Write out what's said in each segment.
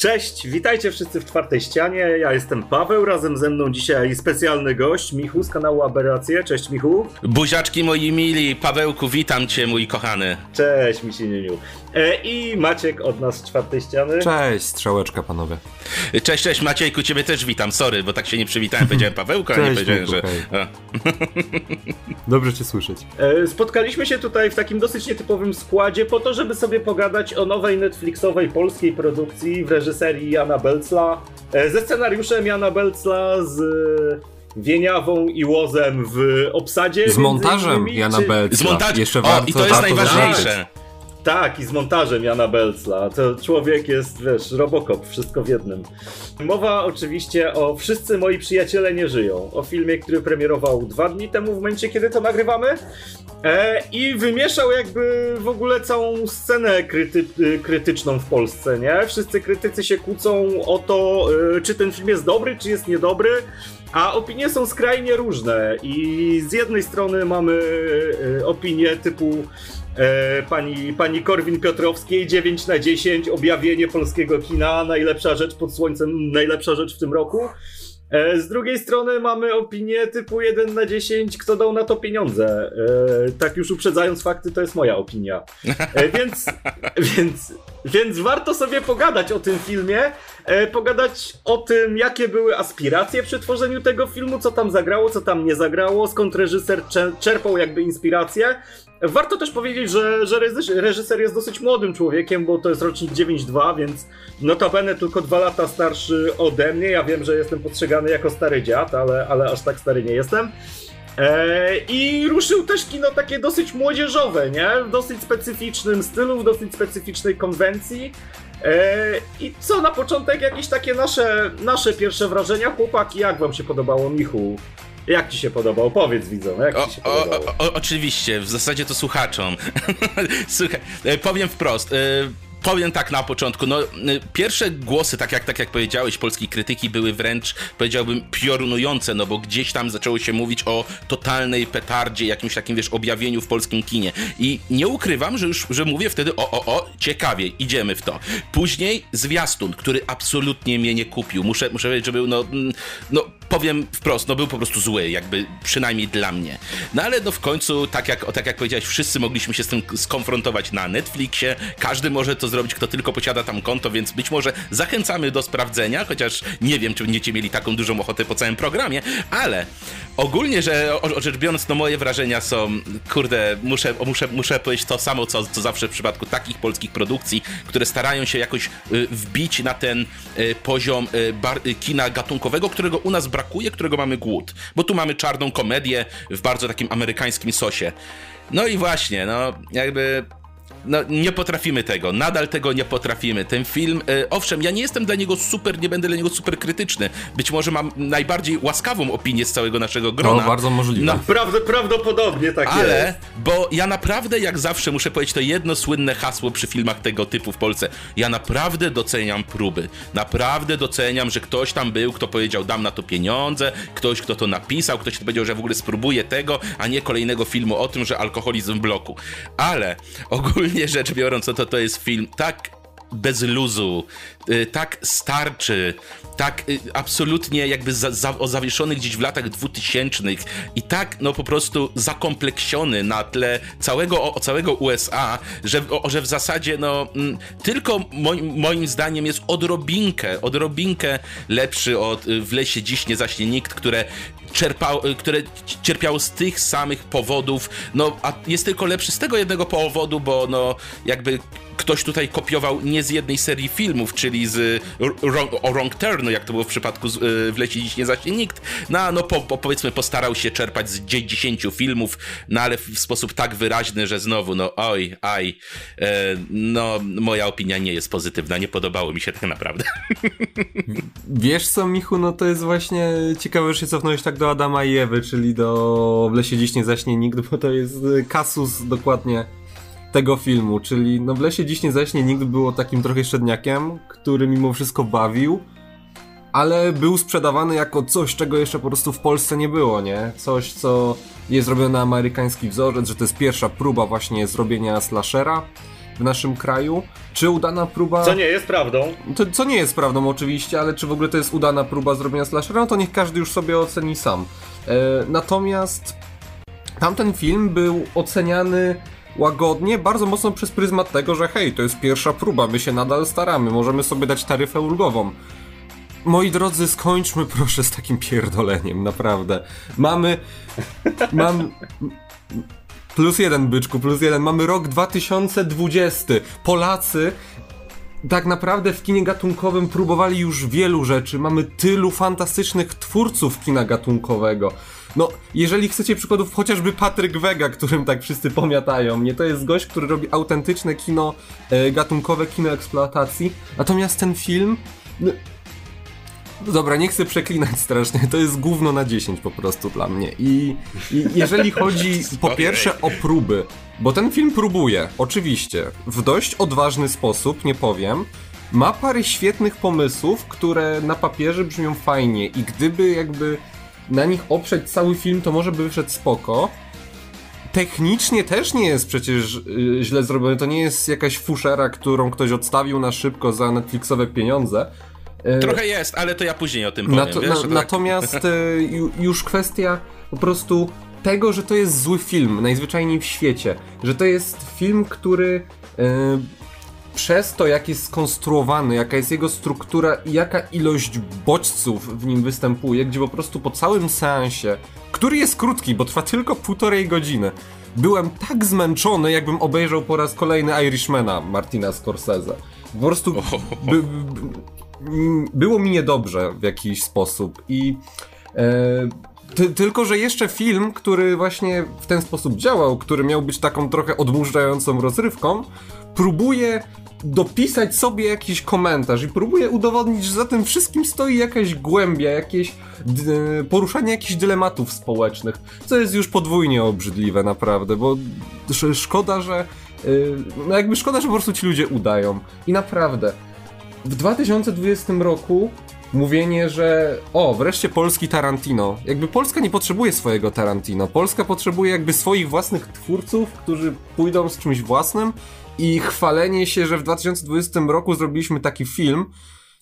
Cześć, witajcie wszyscy w czwartej ścianie. Ja jestem Paweł, razem ze mną dzisiaj specjalny gość, Michu z kanału Aberracje. Cześć Michu. Buziaczki moi mili, Pawełku, witam cię mój kochany. Cześć Misinieniu. E, I Maciek od nas z czwartej ściany. Cześć, strzałeczka panowie. Cześć, cześć Maciejku, ciebie też witam, sorry, bo tak się nie przywitałem, powiedziałem Pawełka, a nie powiedziałem, Michu, że... Dobrze cię słyszeć. E, Spotkaliśmy się tutaj w takim dosyć nietypowym składzie po to, żeby sobie pogadać o nowej Netflixowej polskiej produkcji w reżyserii Jana Belcla, e, ze scenariuszem Jana Belcla, z Wieniawą i Łozem w obsadzie. Z montażem innymi, Jana czy- Belcla. Z montażem, Jeszcze o warto, i to jest warto najważniejsze. Tak, i z montażem Jana Belcla. To człowiek jest, wiesz, Robocop, wszystko w jednym. Mowa oczywiście o Wszyscy moi przyjaciele nie żyją. O filmie, który premierował dwa dni temu, w momencie, kiedy to nagrywamy. E, I wymieszał jakby w ogóle całą scenę kryty krytyczną w Polsce, nie? Wszyscy krytycy się kłócą o to, y, czy ten film jest dobry, czy jest niedobry. A opinie są skrajnie różne i z jednej strony mamy y, opinie typu e, pani, pani Korwin-Piotrowskiej 9 na 10, objawienie polskiego kina, najlepsza rzecz pod słońcem, najlepsza rzecz w tym roku. E, z drugiej strony mamy opinię typu 1 na 10, kto dał na to pieniądze. E, tak już uprzedzając fakty, to jest moja opinia. E, więc, więc, więc warto sobie pogadać o tym filmie, e, pogadać o tym, jakie były aspiracje przy tworzeniu tego filmu, co tam zagrało, co tam nie zagrało, skąd reżyser cze- czerpał jakby inspirację. Warto też powiedzieć, że, że reżys- reżyser jest dosyć młodym człowiekiem, bo to jest rocznik 9-2, więc notabene tylko dwa lata starszy ode mnie. Ja wiem, że jestem postrzegany jako stary dziad, ale, ale aż tak stary nie jestem. E, I ruszył też kino takie dosyć młodzieżowe, nie? W dosyć specyficznym stylu, w dosyć specyficznej konwencji. E, I co na początek jakieś takie nasze, nasze pierwsze wrażenia, chłopaki, jak wam się podobało, Michu? Jak ci się podobał? Powiedz widzom, jak O, ci się o, podobało? o, o, oczywiście, w zasadzie to słuchaczom. Słuchaj, e, powiem wprost. e, Powiem tak na początku, no e, pierwsze głosy, tak jak, tak jak powiedziałeś, polskiej krytyki były wręcz, powiedziałbym, piorunujące, no bo gdzieś tam zaczęło się mówić o totalnej petardzie, jakimś takim, wiesz, objawieniu w polskim kinie. I nie ukrywam, że już, że mówię wtedy, o, o, o, ciekawie, idziemy w to. Później zwiastun, który absolutnie mnie nie kupił. Muszę, muszę powiedzieć, że był, no, mm, no powiem wprost, no był po prostu zły, jakby przynajmniej dla mnie. No ale no w końcu, tak jak, tak jak powiedziałeś, wszyscy mogliśmy się z tym skonfrontować na Netflixie, każdy może to zrobić, kto tylko posiada tam konto, więc być może zachęcamy do sprawdzenia, chociaż nie wiem, czy będziecie mieli taką dużą ochotę po całym programie, ale ogólnie, że rzecz biorąc, no moje wrażenia są, kurde, muszę, muszę, muszę powiedzieć to samo, co, co zawsze w przypadku takich polskich produkcji, które starają się jakoś y, wbić na ten y, poziom y, kina gatunkowego, którego u nas brakuje, którego mamy głód. Bo tu mamy czarną komedię w bardzo takim amerykańskim sosie. No i właśnie, no jakby no, nie potrafimy tego, nadal tego nie potrafimy. Ten film, e, owszem, ja nie jestem dla niego super, nie będę dla niego super krytyczny. Być może mam najbardziej łaskawą opinię z całego naszego grona. No, bardzo możliwe. No, Prawd- prawdopodobnie tak ale, jest. bo ja naprawdę, jak zawsze, muszę powiedzieć to jedno słynne hasło przy filmach tego typu w Polsce. Ja naprawdę doceniam próby. Naprawdę doceniam, że ktoś tam był, kto powiedział, dam na to pieniądze, ktoś, kto to napisał, ktoś, kto powiedział, że w ogóle spróbuje tego, a nie kolejnego filmu o tym, że alkoholizm w bloku. Ale ogólnie rzecz biorąc, no to to jest film tak bez luzu, tak starczy, tak y, absolutnie jakby za, za, zawieszony gdzieś w latach dwutysięcznych i tak no po prostu zakompleksiony na tle całego, o, całego USA, że, o, że w zasadzie no mm, tylko moim, moim zdaniem jest odrobinkę, odrobinkę lepszy od y, W lesie dziś nie zaśnie nikt, które czerpał, y, które cierpiało z tych samych powodów, no a jest tylko lepszy z tego jednego powodu, bo no jakby ktoś tutaj kopiował nie z jednej serii filmów, czyli z Wrong, o Wrong Turn, jak to było w przypadku z, y, w lecie dziś nie zaśnie nikt, no, no po, po, powiedzmy postarał się czerpać z 10 filmów, no ale w sposób tak wyraźny, że znowu, no oj, aj, e, no moja opinia nie jest pozytywna, nie podobało mi się tak naprawdę. Wiesz co, Michu, no to jest właśnie ciekawe, że się cofnąłeś tak do Adama i Ewy, czyli do W lesie dziś nie zaśnie nikt, bo to jest kasus dokładnie tego filmu, czyli no W lesie dziś nie zaśnie nikt było takim trochę średniakiem, który mimo wszystko bawił, ale był sprzedawany jako coś, czego jeszcze po prostu w Polsce nie było, nie? Coś, co jest zrobione na amerykański wzorzec, że to jest pierwsza próba właśnie zrobienia slashera w naszym kraju. Czy udana próba... Co nie jest prawdą. To, co nie jest prawdą oczywiście, ale czy w ogóle to jest udana próba zrobienia slashera, no to niech każdy już sobie oceni sam. E, natomiast tamten film był oceniany łagodnie, bardzo mocno przez pryzmat tego, że hej, to jest pierwsza próba, my się nadal staramy, możemy sobie dać taryfę ulgową. Moi drodzy, skończmy proszę z takim pierdoleniem, naprawdę. Mamy. Mam. Plus jeden, byczku, plus jeden. Mamy rok 2020. Polacy tak naprawdę w kinie gatunkowym próbowali już wielu rzeczy. Mamy tylu fantastycznych twórców kina gatunkowego. No, jeżeli chcecie przykładów, chociażby Patryk Wega, którym tak wszyscy pomiatają mnie, to jest gość, który robi autentyczne kino e, gatunkowe, kino eksploatacji. Natomiast ten film. No, Dobra, nie chcę przeklinać strasznie, to jest gówno na 10 po prostu dla mnie. I, i jeżeli chodzi po pierwsze o próby, bo ten film próbuje, oczywiście, w dość odważny sposób, nie powiem. Ma parę świetnych pomysłów, które na papierze brzmią fajnie i gdyby jakby na nich oprzeć cały film, to może by wyszedł spoko. Technicznie też nie jest przecież yy, źle zrobione, to nie jest jakaś fuszera, którą ktoś odstawił na szybko za Netflixowe pieniądze. E, Trochę jest, ale to ja później o tym powiem. Nato, wiesz, na, tak... Natomiast e, już kwestia po prostu tego, że to jest zły film, najzwyczajniej w świecie. Że to jest film, który przez to, jak jest skonstruowany, jaka jest jego struktura i jaka ilość bodźców w nim występuje, gdzie po prostu po całym seansie, który jest krótki, bo trwa tylko półtorej godziny, byłem tak zmęczony, jakbym obejrzał po raz kolejny Irishmana Martina Scorsese. Po prostu by, by, było mi niedobrze w jakiś sposób i e, ty, tylko, że jeszcze film, który właśnie w ten sposób działał, który miał być taką trochę odmurzającą rozrywką, próbuje dopisać sobie jakiś komentarz i próbuje udowodnić, że za tym wszystkim stoi jakaś głębia, jakieś poruszanie jakichś dylematów społecznych, co jest już podwójnie obrzydliwe naprawdę, bo szkoda, że y, no jakby szkoda, że po prostu ci ludzie udają. I naprawdę, w 2020 roku mówienie, że o, wreszcie polski Tarantino. Jakby Polska nie potrzebuje swojego Tarantino. Polska potrzebuje jakby swoich własnych twórców, którzy pójdą z czymś własnym i chwalenie się, że w 2020 roku zrobiliśmy taki film.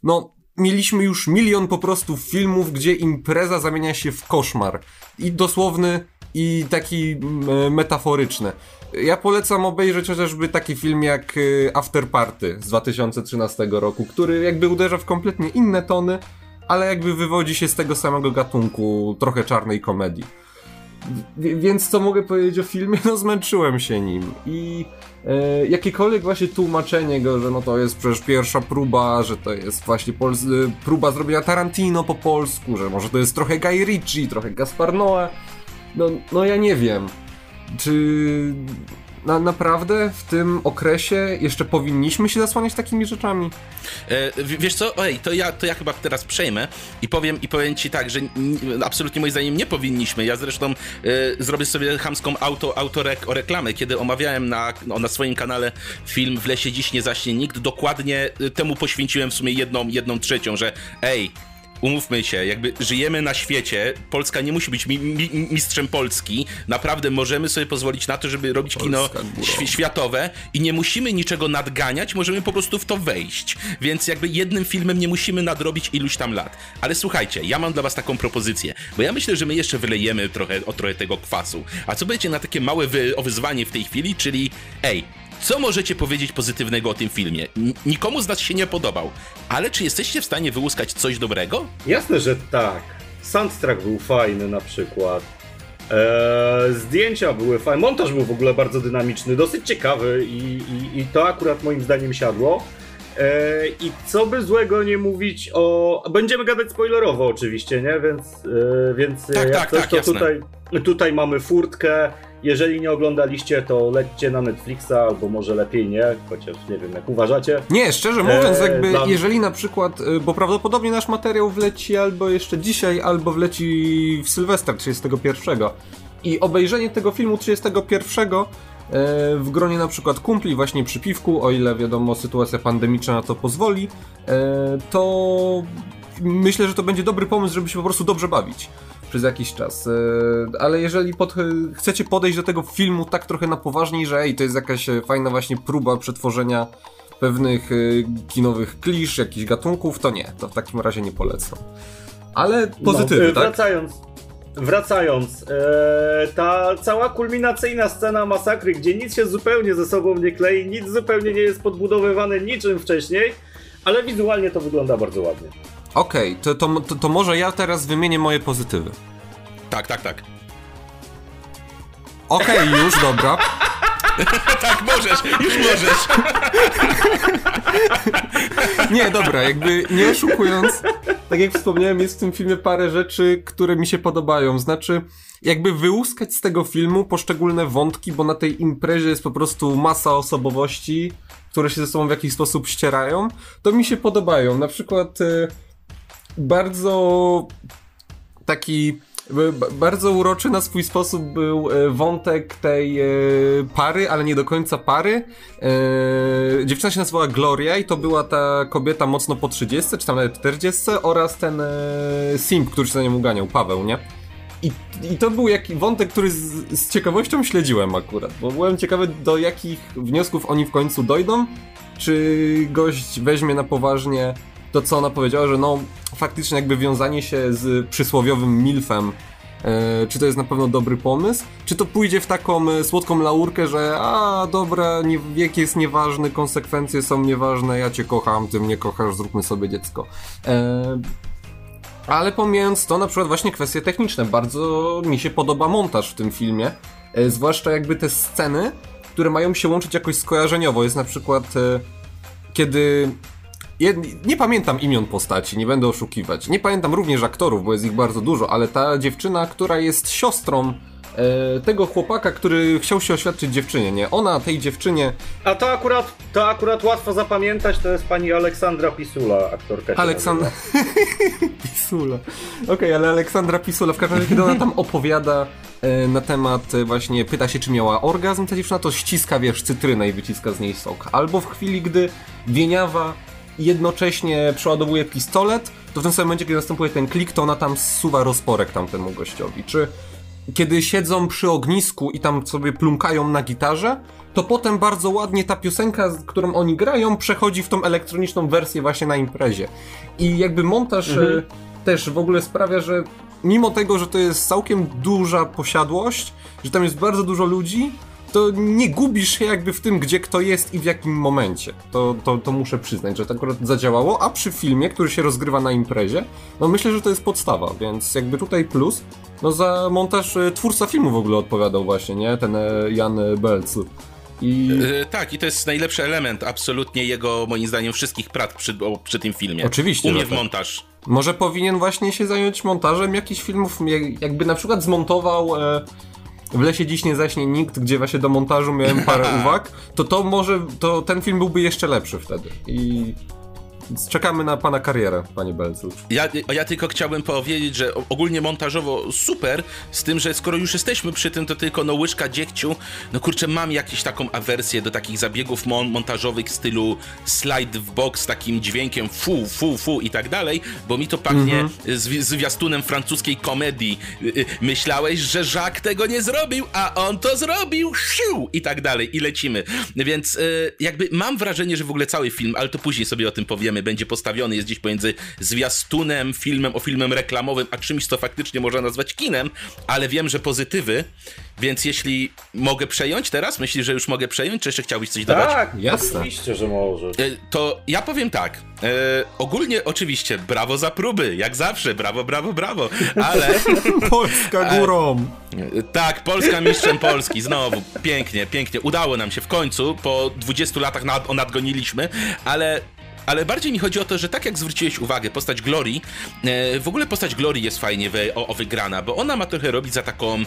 No, mieliśmy już milion po prostu filmów, gdzie impreza zamienia się w koszmar. I dosłowny, i taki mm, metaforyczny. Ja polecam obejrzeć chociażby taki film jak y, After Party z 2013 roku, który jakby uderza w kompletnie inne tony, ale jakby wywodzi się z tego samego gatunku trochę czarnej komedii. Więc co mogę powiedzieć o filmie? No zmęczyłem się nim i e, jakiekolwiek właśnie tłumaczenie go, że no to jest przecież pierwsza próba, że to jest właśnie próba zrobienia Tarantino po polsku, że może to jest trochę Guy Ritchie, trochę Gaspar Noé, no, no ja nie wiem. Czy na, naprawdę w tym okresie jeszcze powinniśmy się zasłaniać takimi rzeczami? E, wiesz co, oj, to ja, to ja chyba teraz przejmę i powiem, i powiem ci tak, że absolutnie moim zdaniem nie powinniśmy. Ja zresztą e, zrobię sobie chamską auto, autoreklamę, kiedy omawiałem na, no, na swoim kanale film W lesie dziś nie zaśnie nikt, dokładnie e, temu poświęciłem w sumie jedną, jedną trzecią, że ej, umówmy się, jakby żyjemy na świecie, Polska nie musi być mi, mi, mistrzem Polski, naprawdę możemy sobie pozwolić na to, żeby robić kino światowe i nie musimy niczego nadganiać, możemy po prostu w to wejść, więc jakby jednym filmem nie musimy nadrobić iluś tam lat. Ale słuchajcie, ja mam dla was taką propozycję, bo ja myślę, że my jeszcze wylejemy trochę, o trochę tego kwasu. A co będzie na takie małe wy, wyzwanie w tej chwili, czyli ej, co możecie powiedzieć pozytywnego o tym filmie? N nikomu z nas się nie podobał, ale czy jesteście w stanie wyłuskać coś dobrego? Jasne, że tak. Soundtrack był fajny na przykład. Eee, zdjęcia były fajne, montaż był w ogóle bardzo dynamiczny, dosyć ciekawy i, i, i to akurat moim zdaniem siadło. Eee, I co by złego nie mówić o. Będziemy gadać spoilerowo oczywiście, nie? Więc, e, więc tak, jak tak, coś, tak, to tutaj, tutaj mamy furtkę. Jeżeli nie oglądaliście, to lećcie na Netflixa, albo może lepiej nie, chociaż nie wiem, jak uważacie. Nie, szczerze mówiąc, e, jakby dla... jeżeli na przykład, y, bo prawdopodobnie nasz materiał wleci albo jeszcze dzisiaj, albo wleci w Sylwester 31 i obejrzenie tego filmu 31 e, w gronie na przykład kumpli właśnie przy piwku, o ile wiadomo sytuacja pandemiczna na to pozwoli, e, to myślę, że to będzie dobry pomysł, żeby się po prostu dobrze bawić. Przez jakiś czas. E, ale jeżeli pod, chcecie podejść do tego filmu tak trochę na poważniej, że ej, to jest jakaś fajna właśnie próba przetworzenia pewnych kinowych klisz, jakichś gatunków, to nie, to w takim razie nie polecam. Ale pozytywy, no, tak? Wracając, wracając, ee, ta cała kulminacyjna scena masakry, gdzie nic się zupełnie ze sobą nie klei, nic zupełnie nie jest podbudowywane niczym wcześniej, ale wizualnie to wygląda bardzo ładnie. Okej, okay, to, to, to, może ja teraz wymienię moje pozytywy. Tak, tak, tak. Okej, okay, już, dobra. tak, możesz, już możesz. nie, dobra, jakby nie oszukując, tak jak wspomniałem, jest w tym filmie parę rzeczy, które mi się podobają. Znaczy, jakby wyłuskać z tego filmu poszczególne wątki, bo na tej imprezie jest po prostu masa osobowości, które się ze sobą w jakiś sposób ścierają, to mi się podobają. Na przykład y, bardzo taki bardzo uroczy na swój sposób był e, wątek tej e, pary, ale nie do końca pary. E, dziewczyna się nazywała Gloria i to była ta kobieta mocno po 30, czy tam nawet 40 oraz ten simp, który się za nią uganiał, Paweł, nie? I, I to był jakiś wątek, który z, z, ciekawością śledziłem akurat, bo byłem ciekawy do jakich wniosków oni w końcu dojdą, czy gość weźmie na poważnie to, co ona powiedziała, że no faktycznie jakby wiązanie się z przysłowiowym milfem e, czy to jest na pewno dobry pomysł? Czy to pójdzie w taką e, słodką laurkę, że a dobra, nie, wiek jest nieważny, konsekwencje są nieważne, ja cię kocham, ty mnie kochasz, zróbmy sobie dziecko. E, ale pomijając to, na przykład właśnie kwestie techniczne, bardzo mi się podoba montaż w tym filmie, e, zwłaszcza jakby te sceny, które mają się łączyć jakoś skojarzeniowo. Jest na przykład e, kiedy nie pamiętam imion postaci, nie będę oszukiwać. Nie pamiętam również aktorów, bo jest ich bardzo dużo, ale ta dziewczyna, która jest siostrą e, tego chłopaka, który chciał się oświadczyć dziewczynie, nie? Ona tej dziewczynie... A to akurat, to akurat łatwo zapamiętać, to jest pani Aleksandra Pisula, aktorka. Aleksandra... Pisula. Okej, okay, ale Aleksandra Pisula, w każdym razie, kiedy ona tam opowiada e, na temat, e, właśnie pyta się, czy miała orgazm, ta dziewczyna to ściska, wiesz, cytrynę i wyciska z niej sok. Albo w chwili, gdy Wieniawa jednocześnie przeładowuje pistolet, to w tym samym momencie, kiedy następuje ten klik, to ona tam zsuwa rozporek tamtemu gościowi. Czy kiedy siedzą przy ognisku i tam sobie plunkają na gitarze, to potem bardzo ładnie ta piosenka, którą oni grają, przechodzi w tą elektroniczną wersję właśnie na imprezie. I jakby montaż mhm. E, też w ogóle sprawia, że mimo tego, że to jest całkiem duża posiadłość, że tam jest bardzo dużo ludzi, to nie gubisz się jakby w tym, gdzie kto jest i w jakim momencie. To, to, to muszę przyznać, że to akurat zadziałało, a przy filmie, który się rozgrywa na imprezie, no myślę, że to jest podstawa, więc jakby tutaj plus, no za montaż e, twórca filmu w ogóle odpowiadał właśnie, nie? Ten e, Jan Belc. I... Yy, tak, i to jest najlepszy element absolutnie jego, moim zdaniem, wszystkich prac przy, o, przy tym filmie. Oczywiście. Umie w tak. montaż. Może powinien właśnie się zająć montażem jakichś filmów, jakby na przykład zmontował e, w lesie dziś nie zaśnie nikt, gdzie właśnie do montażu miałem parę uwag, to to może, to ten film byłby jeszcze lepszy wtedy. I czekamy na pana karierę, panie Belcu. Ja, ja tylko chciałbym powiedzieć, że ogólnie montażowo super, z tym, że skoro już jesteśmy przy tym, to tylko no łyżka dziegciu, no kurczę, mam jakąś taką awersję do takich zabiegów mon montażowych w stylu slide w box z takim dźwiękiem fu, fu, fu i tak dalej, bo mi to pachnie mm -hmm. z, zwiastunem francuskiej komedii. Y, y, myślałeś, że Jacques tego nie zrobił, a on to zrobił, siu, i tak dalej, i lecimy. Więc y, jakby mam wrażenie, że w ogóle cały film, ale to później sobie o tym powiemy, będzie postawiony, jest gdzieś pomiędzy zwiastunem, filmem o filmem reklamowym, a czymś, co faktycznie można nazwać kinem, ale wiem, że pozytywy, więc jeśli mogę przejąć teraz, myślisz, że już mogę przejąć, czy jeszcze chciałbyś coś dodać? Tak, jasne. Oczywiście, że możesz. E, to ja powiem tak, e, ogólnie oczywiście brawo za próby, jak zawsze, brawo, brawo, brawo, ale... Polska górą! E, tak, Polska mistrzem Polski, znowu, pięknie, pięknie, udało nam się w końcu, po 20 latach nad, nadgoniliśmy, ale ale bardziej mi chodzi o to, że tak jak zwróciłeś uwagę, postać Glory, e, w ogóle postać Glory jest fajnie o, o, wygrana, bo ona ma trochę robić za taką e,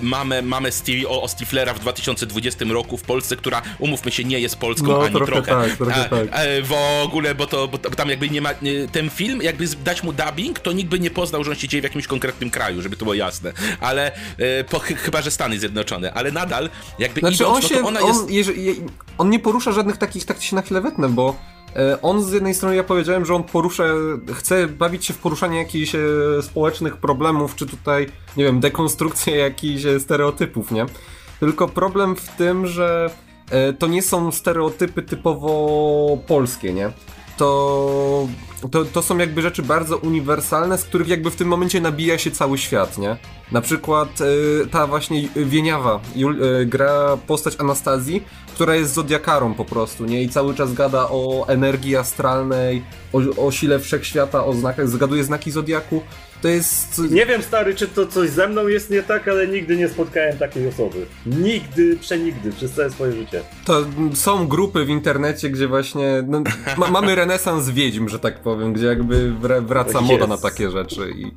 mamę, mamę Steve, o, o Stiflera w 2020 roku w Polsce, która, umówmy się, nie jest Polską no, ani trochę. trochę. Tak, trochę tak. E, w ogóle, bo to bo tam jakby nie ma, ten film, jakby dać mu dubbing, to nikt by nie poznał, że on się dzieje w jakimś konkretnym kraju, żeby to było jasne. Ale, po, chyba, że Stany Zjednoczone, ale nadal jakby znaczy, idąc, on się, no on, jest... on, jeżeli, on nie porusza żadnych takich, tak się na chwilę wetnę, bo on z jednej strony, ja powiedziałem, że on porusza, chce bawić się w poruszanie jakichś e, społecznych problemów, czy tutaj, nie wiem, dekonstrukcję jakichś e, stereotypów, nie? Tylko problem w tym, że to nie są stereotypy typowo polskie, nie? To, to, to są jakby rzeczy bardzo uniwersalne, z których jakby w tym momencie nabija się cały świat, nie? Na przykład ta właśnie Wieniawa gra postać Anastazji, która jest zodiakarą po prostu, nie? I cały czas gada o energii astralnej, o, o sile wszechświata, o znakach, zgaduje znaki zodiaku. To jest... Nie wiem, stary, czy to coś ze mną jest nie tak, ale nigdy nie spotkałem takiej osoby. Nigdy, przenigdy, przez całe swoje życie. To są grupy w internecie, gdzie właśnie no, ma, mamy renesans wiedźm, że tak powiem, gdzie jakby wraca moda na takie rzeczy i...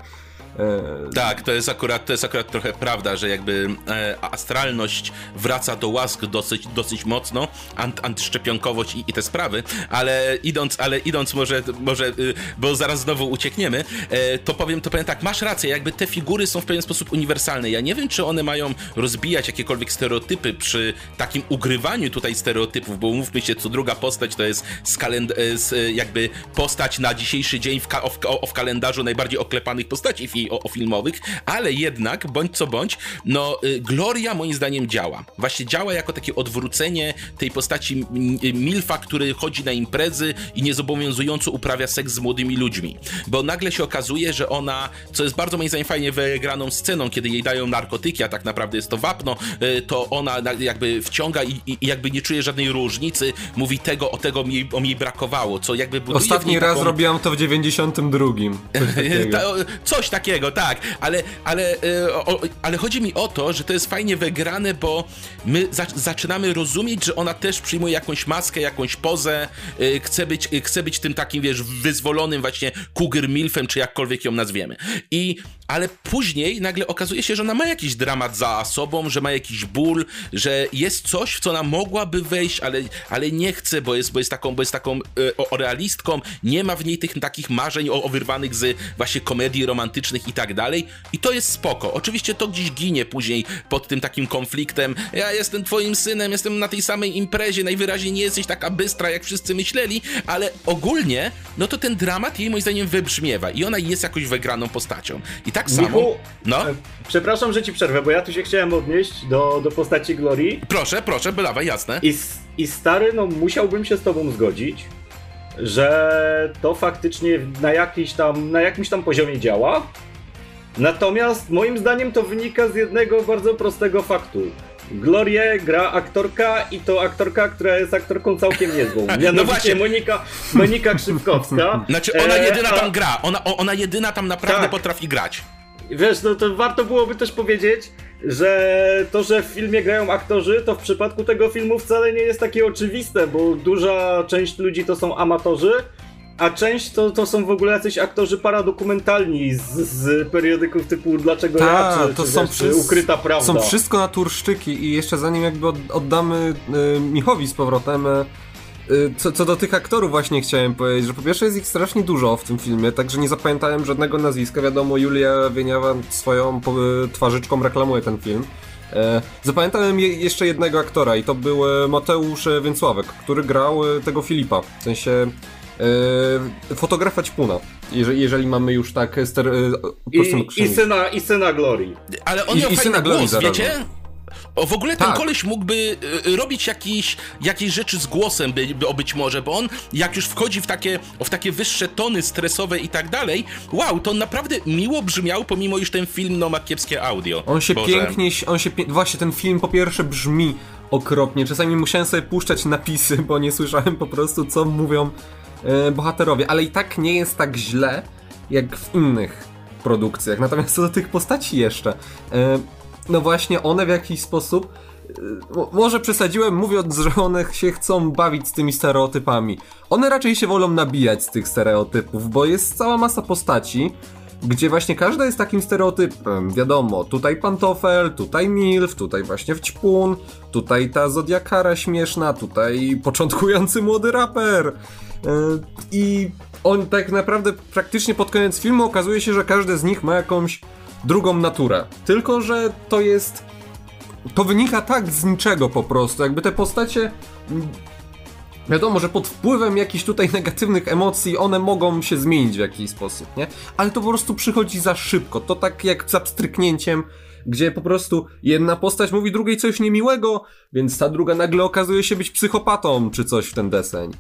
E, tak, to jest akurat, to jest akurat trochę prawda, że jakby e, astralność wraca do łask dosyć, dosyć mocno, ant, antyszczepionkowość i, i, te sprawy, ale idąc, ale idąc może, może y, bo zaraz znowu uciekniemy, e, to powiem, to powiem tak, masz rację, jakby te figury są w pewien sposób uniwersalne. Ja nie wiem, czy one mają rozbijać jakiekolwiek stereotypy przy takim ugrywaniu tutaj stereotypów, bo mówmy się, co druga postać to jest z kalend- z, jakby postać na dzisiejszy dzień w, ka- w, w kalendarzu najbardziej oklepanych postaci o, o filmowych, ale jednak, bądź co bądź, no y, Gloria moim zdaniem działa. Właśnie działa jako takie odwrócenie tej postaci y, Milfa, który chodzi na imprezy i niezobowiązująco uprawia seks z młodymi ludźmi. Bo nagle się okazuje, że ona, co jest bardzo moim zdaniem fajnie wygraną sceną, kiedy jej dają narkotyki, a tak naprawdę jest to wapno, y, to ona jakby wciąga i, i jakby nie czuje żadnej różnicy, mówi tego, o tego mi, o mi brakowało, co jakby buduje Ostatni raz taką... robiłam to w 92. Coś takiego. coś takiego tak, ale, ale, e, o, ale chodzi mi o to, że to jest fajnie wygrane, bo my za zaczynamy rozumieć, że ona też przyjmuje jakąś maskę, jakąś pozę, e, chce być, e, chce być tym takim, wiesz, wyzwolonym właśnie cougar milfem, czy jakkolwiek ją nazwiemy. I, ale później nagle okazuje się, że ona ma jakiś dramat za sobą, że ma jakiś ból, że jest coś, w co ona mogłaby wejść, ale, ale nie chce, bo jest, bo jest taką, bo jest taką o, o realistką, nie ma w niej tych takich marzeń o, o wyrwanych z właśnie komedii romantycznych i tak dalej. I to jest spoko. Oczywiście to gdzieś ginie później pod tym takim konfliktem. Ja jestem twoim synem, jestem na tej samej imprezie, najwyraźniej nie jesteś taka bystra, jak wszyscy myśleli, ale ogólnie, no to ten dramat jej moim zdaniem wybrzmiewa i ona jest jakoś wygraną postacią. I tak samo... Michu, no? E, przepraszam, że ci przerwę, bo ja tu się chciałem odnieść do, do postaci Glorii. Proszę, proszę, bylawaj, jasne. I, I stary, no musiałbym się z tobą zgodzić, że to faktycznie na, jakiś tam, na jakimś tam poziomie działa, Natomiast moim zdaniem to wynika z jednego bardzo prostego faktu. Glorię gra aktorka i to aktorka, która jest aktorką całkiem niezłą. No Mianowicie no Monika, Monika Krzywkowska. Znaczy ona e, jedyna tam gra, ona, ona jedyna tam naprawdę tak. potrafi grać. Wiesz, no to warto byłoby też powiedzieć, że to, że w filmie grają aktorzy, to w przypadku tego filmu wcale nie jest takie oczywiste, bo duża część ludzi to są amatorzy, a część to, to są w ogóle jacyś aktorzy paradokumentalni z, z periodyków typu Dlaczego Ta, ja, czy, to czy są wiesz, Ukryta Prawda. Są wszystko naturszczyki i jeszcze zanim jakby oddamy y, Michowi z powrotem, y, co, co do tych aktorów właśnie chciałem powiedzieć, że po pierwsze jest ich strasznie dużo w tym filmie, także nie zapamiętałem żadnego nazwiska. Wiadomo, Julia Wieniawa swoją twarzyczką reklamuje ten film. Zapamiętałem je, jeszcze jednego aktora i to był Mateusz Więcławek, który grał tego Filipa. W sensie fotografa Ćpuna, jeżeli, jeżeli mamy już tak ster, I, i, syna, I syna Glory. Ale on I, miał i fajny głos, wiecie? O, w ogóle ten tak. koleś mógłby y, robić jakiś, jakieś rzeczy z głosem, by, by, być może, bo on jak już wchodzi w takie, w takie wyższe tony stresowe i tak dalej, wow, to on naprawdę miło brzmiał, pomimo iż ten film no, ma kiepskie audio. On się Boże. pięknie, on się, właśnie ten film po pierwsze brzmi okropnie, czasami musiałem sobie puszczać napisy, bo nie słyszałem po prostu co mówią bohaterowie, ale i tak nie jest tak źle jak w innych produkcjach. Natomiast co do tych postaci jeszcze, e, no właśnie one w jakiś sposób e, może przesadziłem mówiąc, że one się chcą bawić z tymi stereotypami. One raczej się wolą nabijać z tych stereotypów, bo jest cała masa postaci, gdzie właśnie każda jest takim stereotypem. Wiadomo, tutaj pantofel, tutaj milf, tutaj właśnie wćpun, tutaj ta zodiakara śmieszna, tutaj początkujący młody raper. E, I on tak naprawdę praktycznie pod koniec filmu okazuje się, że każdy z nich ma jakąś drugą naturę. Tylko, że to jest. To wynika tak z niczego po prostu. Jakby te postacie Wiadomo, że pod wpływem jakichś tutaj negatywnych emocji one mogą się zmienić w jakiś sposób, nie? Ale to po prostu przychodzi za szybko. To tak jak z pstryknięciem, gdzie po prostu jedna postać mówi drugiej coś niemiłego, więc ta druga nagle okazuje się być psychopatą, czy coś w ten deseń.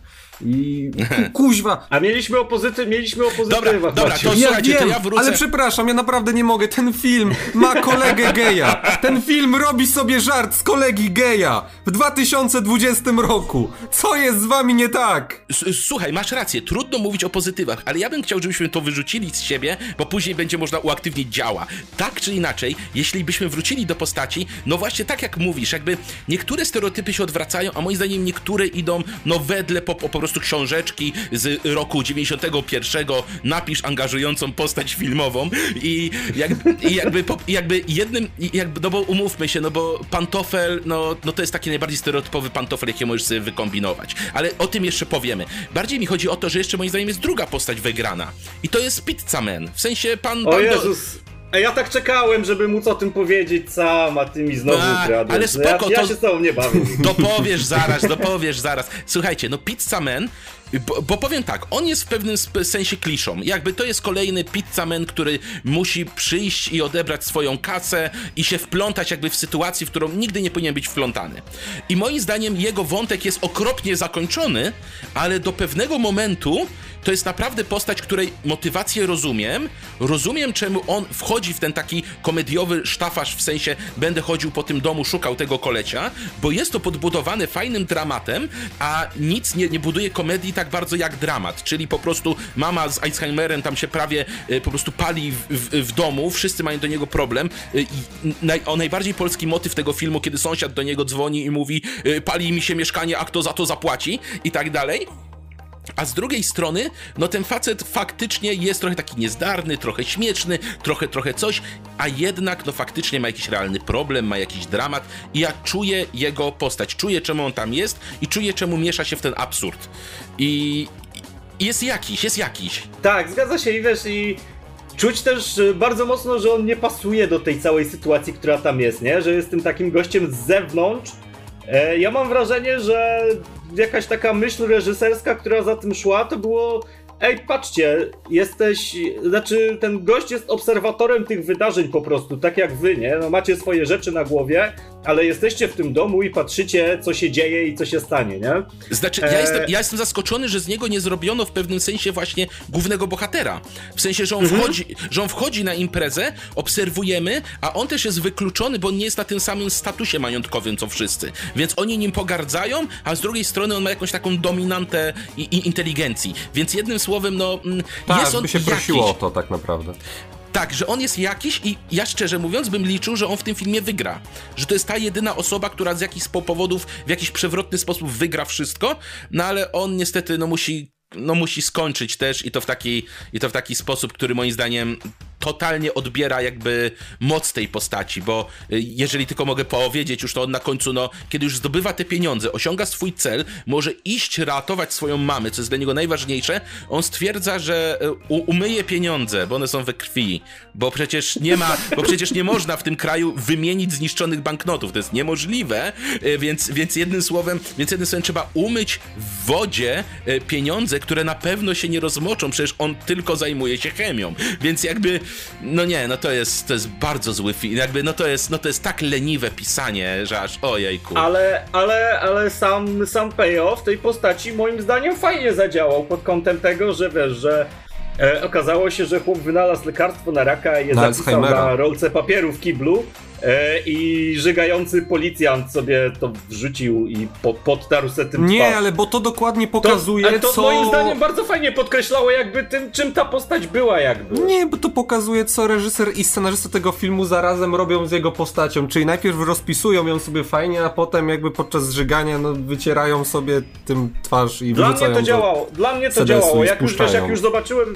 I kuźwa. A mieliśmy opozyty, mieliśmy opozyty Dobra, dobra, to- Ja słuchajcie, to wiem, ja wrócę- ale przepraszam, ja naprawdę nie mogę. Ten film ma kolegę geja. Ten film robi sobie żart z kolegi geja w 2020 roku. Co jest z wami nie tak? Słuchaj, masz rację, trudno mówić o pozytywach, ale ja bym chciał, żebyśmy to wyrzucili z siebie, bo później będzie można uaktywnić działa. Tak czy inaczej, jeśli byśmy wrócili do postaci, no właśnie tak jak mówisz, jakby niektóre stereotypy się odwracają, a moim zdaniem niektóre idą no wedle po, po prostu książeczki z roku 91, napisz angażującą postać filmową i jakby, i jakby, po, i jakby jednym, jakby, no bo umówmy się, no bo pantofel, no, no to jest taki najbardziej stereotypowy pantofel, jaki możesz sobie wykombinować. Ale o tym jeszcze powiemy. Bardziej mi chodzi o to, że jeszcze moim zdaniem jest druga postać wygrana. I to jest Pizza Man. W sensie pan... O pan Jezus. A ja tak czekałem, żeby móc o tym powiedzieć sam, a ty mi znowu A, ukradłeś. ale No spoko, ja, ja się z tobą nie bawię. Dopowiesz zaraz, dopowiesz zaraz. Słuchajcie, no Pizza Man, bo, bo powiem tak, on jest w pewnym sensie kliszą. Jakby to jest kolejny Pizza Man, który musi przyjść i odebrać swoją kasę i się wplątać jakby w sytuację, w którą nigdy nie powinien być wplątany. I moim zdaniem jego wątek jest okropnie zakończony, ale do pewnego momentu to jest naprawdę postać, której motywację rozumiem. Rozumiem, czemu on wchodzi w ten taki komediowy sztafaż, w sensie będę chodził po tym domu, szukał tego kolecia, bo jest to podbudowane fajnym dramatem, a nic nie, nie buduje komedii tak bardzo jak dramat, czyli po prostu mama z Alzheimerem tam się prawie y, po prostu pali w, w, w domu, wszyscy mają do niego problem i naj, o najbardziej polski motyw tego filmu, kiedy sąsiad do niego dzwoni i mówi y, pali mi się mieszkanie, a kto za to zapłaci i tak dalej. A z drugiej strony, no ten facet faktycznie jest trochę taki niezdarny, trochę śmieszny, trochę, trochę coś, a jednak no faktycznie ma jakiś realny problem, ma jakiś dramat i ja czuję jego postać, czuję czemu on tam jest i czuję czemu miesza się w ten absurd. I jest jakiś, jest jakiś. Tak, zgadza się i wiesz, i czuć też bardzo mocno, że on nie pasuje do tej całej sytuacji, która tam jest, nie? Że jest tym takim gościem z zewnątrz. E, ja mam wrażenie, że jakaś taka myśl reżyserska, która za tym szła, to było Ej, patrzcie, jesteś, znaczy ten gość jest obserwatorem tych wydarzeń po prostu, tak jak wy, nie? No macie swoje rzeczy na głowie, ale jesteście w tym domu i patrzycie, co się dzieje i co się stanie, nie? Znaczy, ja, Eee. jestem, ja jestem zaskoczony, że z niego nie zrobiono w pewnym sensie właśnie głównego bohatera. W sensie, że on, wchodzi, że on wchodzi na imprezę, obserwujemy, a on też jest wykluczony, bo on nie jest na tym samym statusie majątkowym co wszyscy. Więc oni nim pogardzają, a z drugiej strony on ma jakąś taką dominantę i, i inteligencji. Więc jednym słowem, no, mm, Tak, jest on by się jakiś. prosiło o to tak naprawdę. Tak, że on jest jakiś i ja szczerze mówiąc bym liczył, że on w tym filmie wygra. Że to jest ta jedyna osoba, która z jakichś po- powodów w jakiś przewrotny sposób wygra wszystko, no ale on niestety no musi, no musi skończyć też i to w taki, i to w taki sposób, który moim zdaniem totalnie odbiera jakby moc tej postaci, bo y, jeżeli tylko mogę powiedzieć już to on na końcu, no, kiedy już zdobywa te pieniądze, osiąga swój cel, może iść ratować swoją mamę, co jest dla niego najważniejsze, on stwierdza, że y, umyje pieniądze, bo one są we krwi, bo przecież nie ma, bo przecież nie można w tym kraju wymienić zniszczonych banknotów, to jest niemożliwe, y, więc, więc jednym słowem, więc jednym słowem trzeba umyć w wodzie pieniądze, które na pewno się nie rozmoczą, przecież on tylko zajmuje się chemią, więc jakby, no nie, no to jest, to jest bardzo zły film, jakby, no to jest, no to jest tak leniwe pisanie, że aż ojejku. Ale, ale, ale sam, sam payoff tej postaci moim zdaniem fajnie zadziałał pod kątem tego, że wiesz, że e, okazało się, że chłop wynalazł lekarstwo na raka i je Na zapisał Alzheimera. na rolce papieru w kiblu i żygający policjant sobie to wrzucił i pod, podtarł se tym Nie, ale bo to dokładnie to, pokazuje, ale to co... moim zdaniem bardzo fajnie podkreślało jakby tym, czym ta postać była jakby. Nie, bo to pokazuje, co reżyser i scenarzysta tego filmu zarazem robią z jego postacią. Czyli najpierw rozpisują ją sobie fajnie, a potem jakby podczas żygania no, wycierają sobie tym twarz i Dla mnie to do- działało, dla mnie to działało. Jak już, wiesz, jak już zobaczyłem,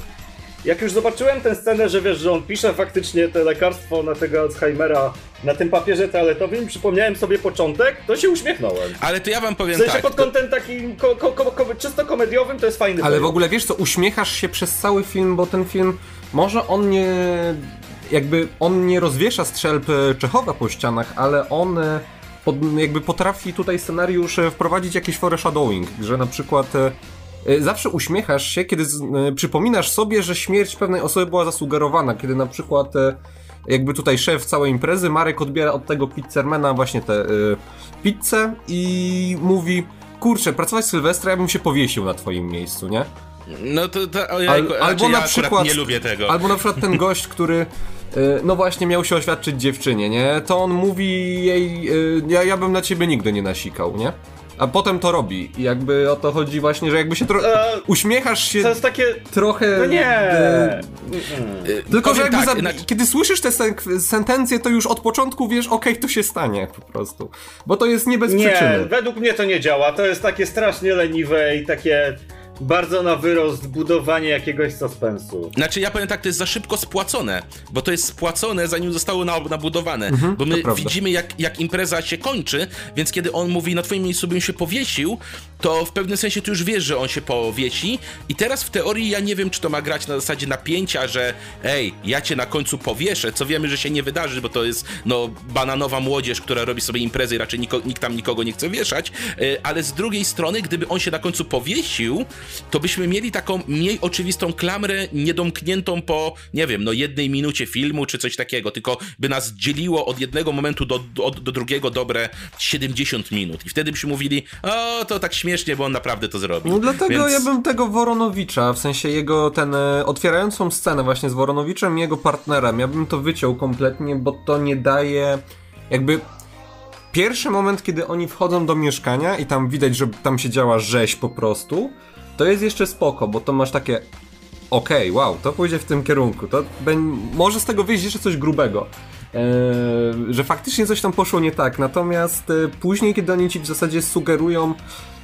jak już zobaczyłem tę scenę, że wiesz, że on pisze faktycznie te lekarstwo na tego Alzheimera na tym papierze toaletowym, przypomniałem sobie początek, to się uśmiechnąłem. Ale to ja wam W powiem sensie tak. pod kątem takim ko, ko, ko, ko, czysto komediowym to jest fajny Ale w ogóle wiesz co, uśmiechasz się przez cały film, bo ten film, może on nie, jakby, on nie rozwiesza strzelb e, Czechowa po ścianach, ale on e, pod, jakby potrafi tutaj scenariusz e, wprowadzić jakieś foreshadowing, że na przykład zawsze uśmiechasz się, kiedy e, przypominasz sobie, że śmierć pewnej osoby była zasugerowana, kiedy na przykład e, jakby tutaj szef całej imprezy, Marek odbiera od tego pizzermana właśnie tę e, pizzę i mówi kurczę, pracować Sylwestra, ja bym się powiesił na twoim miejscu, nie? No to, to o, Al, albo albo ja na przykład nie lubię tego. Albo na przykład ten gość, który y, no właśnie miał się oświadczyć dziewczynie, nie? To on mówi jej y, ja, ja bym na ciebie nigdy nie nasikał, nie? A potem to robi. I jakby o to chodzi właśnie, że jakby się trochę E, uśmiechasz się to jest takie... trochę No nie! y, tylko, że jakby tak, za, znaczy- kiedy słyszysz te sen sentencje, to już od początku wiesz, okej, to się stanie po prostu. Bo to jest nie bez Nie, przyczyny. według mnie to nie działa. To jest takie strasznie leniwe i takie bardzo na wyrost budowanie jakiegoś suspensu. Znaczy ja powiem tak, to jest za szybko spłacone, bo to jest spłacone zanim zostało na, nabudowane, Mhm, bo my widzimy jak, jak impreza się kończy, więc kiedy on mówi na twoim miejscu bym się powiesił, to w pewnym sensie ty już wiesz, że on się powiesi. I teraz w teorii ja nie wiem, czy to ma grać na zasadzie napięcia, że ej, ja cię na końcu powieszę, co wiemy, że się nie wydarzy, bo to jest no bananowa młodzież, która robi sobie imprezy i raczej niko, nikt tam nikogo nie chce wieszać, y, ale z drugiej strony, gdyby on się na końcu powiesił, to byśmy mieli taką mniej oczywistą klamrę, niedomkniętą po, nie wiem, no jednej minucie filmu czy coś takiego, tylko by nas dzieliło od jednego momentu do, do, do drugiego dobre 70 minut. I wtedy byśmy mówili, o, to tak śmiesznie, bo on naprawdę to zrobił. No dlatego Więc- ja bym tego Woronowicza, w sensie jego ten e, otwierającą scenę właśnie z Woronowiczem i jego partnerem, ja bym to wyciął kompletnie, bo to nie daje jakby pierwszy moment, kiedy oni wchodzą do mieszkania i tam widać, że tam się działa rzeź po prostu, to jest jeszcze spoko, bo to masz takie okej, wow, to pójdzie w tym kierunku, to może z tego wyjść jeszcze coś grubego. Eee, że faktycznie coś tam poszło nie tak, natomiast e, później, kiedy oni ci w zasadzie sugerują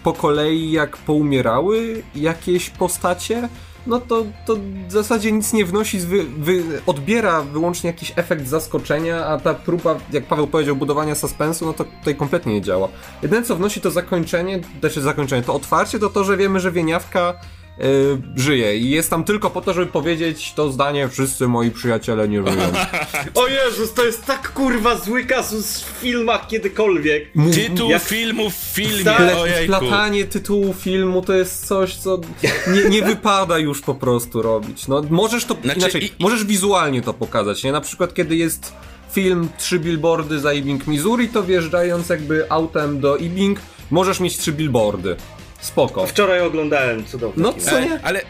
po kolei, jak poumierały jakieś postacie, no to, to w zasadzie nic nie wnosi, wy, wy, odbiera wyłącznie jakiś efekt zaskoczenia, a ta próba, jak Paweł powiedział, budowania suspensu, no to tutaj kompletnie nie działa. Jedyne co wnosi to zakończenie, znaczy zakończenie, to otwarcie, to to, że wiemy, że Wieniawka yy, żyje i jest tam tylko po to, żeby powiedzieć to zdanie, wszyscy moi przyjaciele nie żyją. O Jezus, to jest tak kurwa zły kasus w filmach kiedykolwiek. Tytuł Jak- filmu w filmie, Ple- ojejku. Platanie tytułu filmu to jest coś, co nie, nie wypada już po prostu robić. No, możesz to Znaczy, inaczej, i- możesz wizualnie to pokazać, nie? Na przykład kiedy jest film Trzy billboardy za Ebbing, Missouri, to wjeżdżając jakby autem do Ebbing, możesz mieć trzy billboardy. Spoko. Wczoraj oglądałem cudownie. No co nie? E, Ale,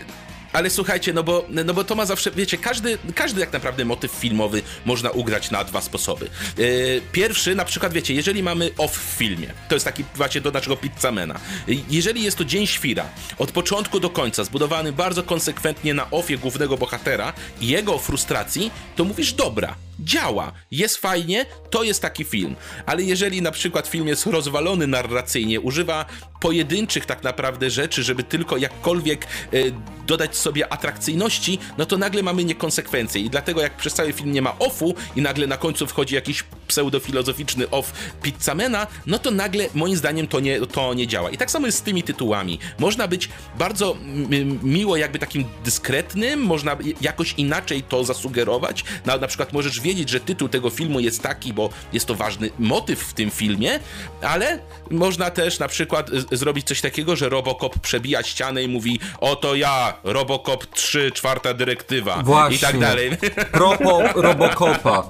ale słuchajcie, no bo, no bo to ma zawsze, wiecie, każdy, każdy jak naprawdę motyw filmowy można ugrać na dwa sposoby. Yy, pierwszy, na przykład, wiecie, jeżeli mamy off w filmie, to jest taki właśnie do naszego pizzamena. Yy, Jeżeli jest to Dzień Świra, od początku do końca, zbudowany bardzo konsekwentnie na offie głównego bohatera i jego frustracji, to mówisz, dobra, działa, jest fajnie, to jest taki film. Ale jeżeli na przykład film jest rozwalony narracyjnie, używa pojedynczych tak naprawdę rzeczy, żeby tylko jakkolwiek e, dodać sobie atrakcyjności, no to nagle mamy niekonsekwencje. I dlatego jak przez cały film nie ma offu i nagle na końcu wchodzi jakiś pseudofilozoficzny off Pizzamena, no to nagle moim zdaniem to nie, to nie działa. I tak samo jest z tymi tytułami. Można być bardzo miło jakby takim dyskretnym, można jakoś inaczej to zasugerować. Na, na przykład możesz wiedzieć, że tytuł tego filmu jest taki, bo jest to ważny motyw w tym filmie, ale można też na przykład zrobić coś takiego, że Robocop przebija ścianę i mówi oto ja, Robocop 3, czwarta dyrektywa Właśnie. i tak dalej. Propo Robocopa.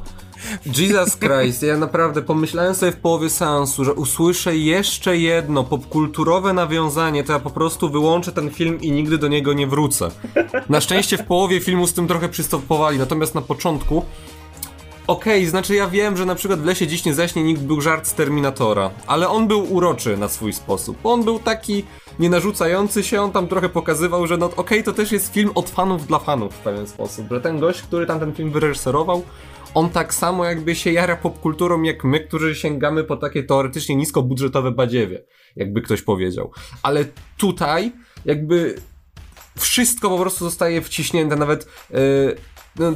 Jesus Christ, ja naprawdę pomyślałem sobie w połowie seansu, że usłyszę jeszcze jedno popkulturowe nawiązanie, to ja po prostu wyłączę ten film i nigdy do niego nie wrócę. Na szczęście w połowie filmu z tym trochę przystopowali, natomiast na początku Okej, znaczy ja wiem, że na przykład w Lesie Dziś Nie Zaśnie nikt był żart z Terminatora, ale on był uroczy na swój sposób. On był taki nie narzucający się, on tam trochę pokazywał, że no okej, to też jest film od fanów dla fanów w pewien sposób, że ten gość, który tam ten film wyreżyserował, on tak samo jakby się jara popkulturą jak my, którzy sięgamy po takie teoretycznie niskobudżetowe badziewie, jakby ktoś powiedział. Ale tutaj jakby wszystko po prostu zostaje wciśnięte, nawet yy, no,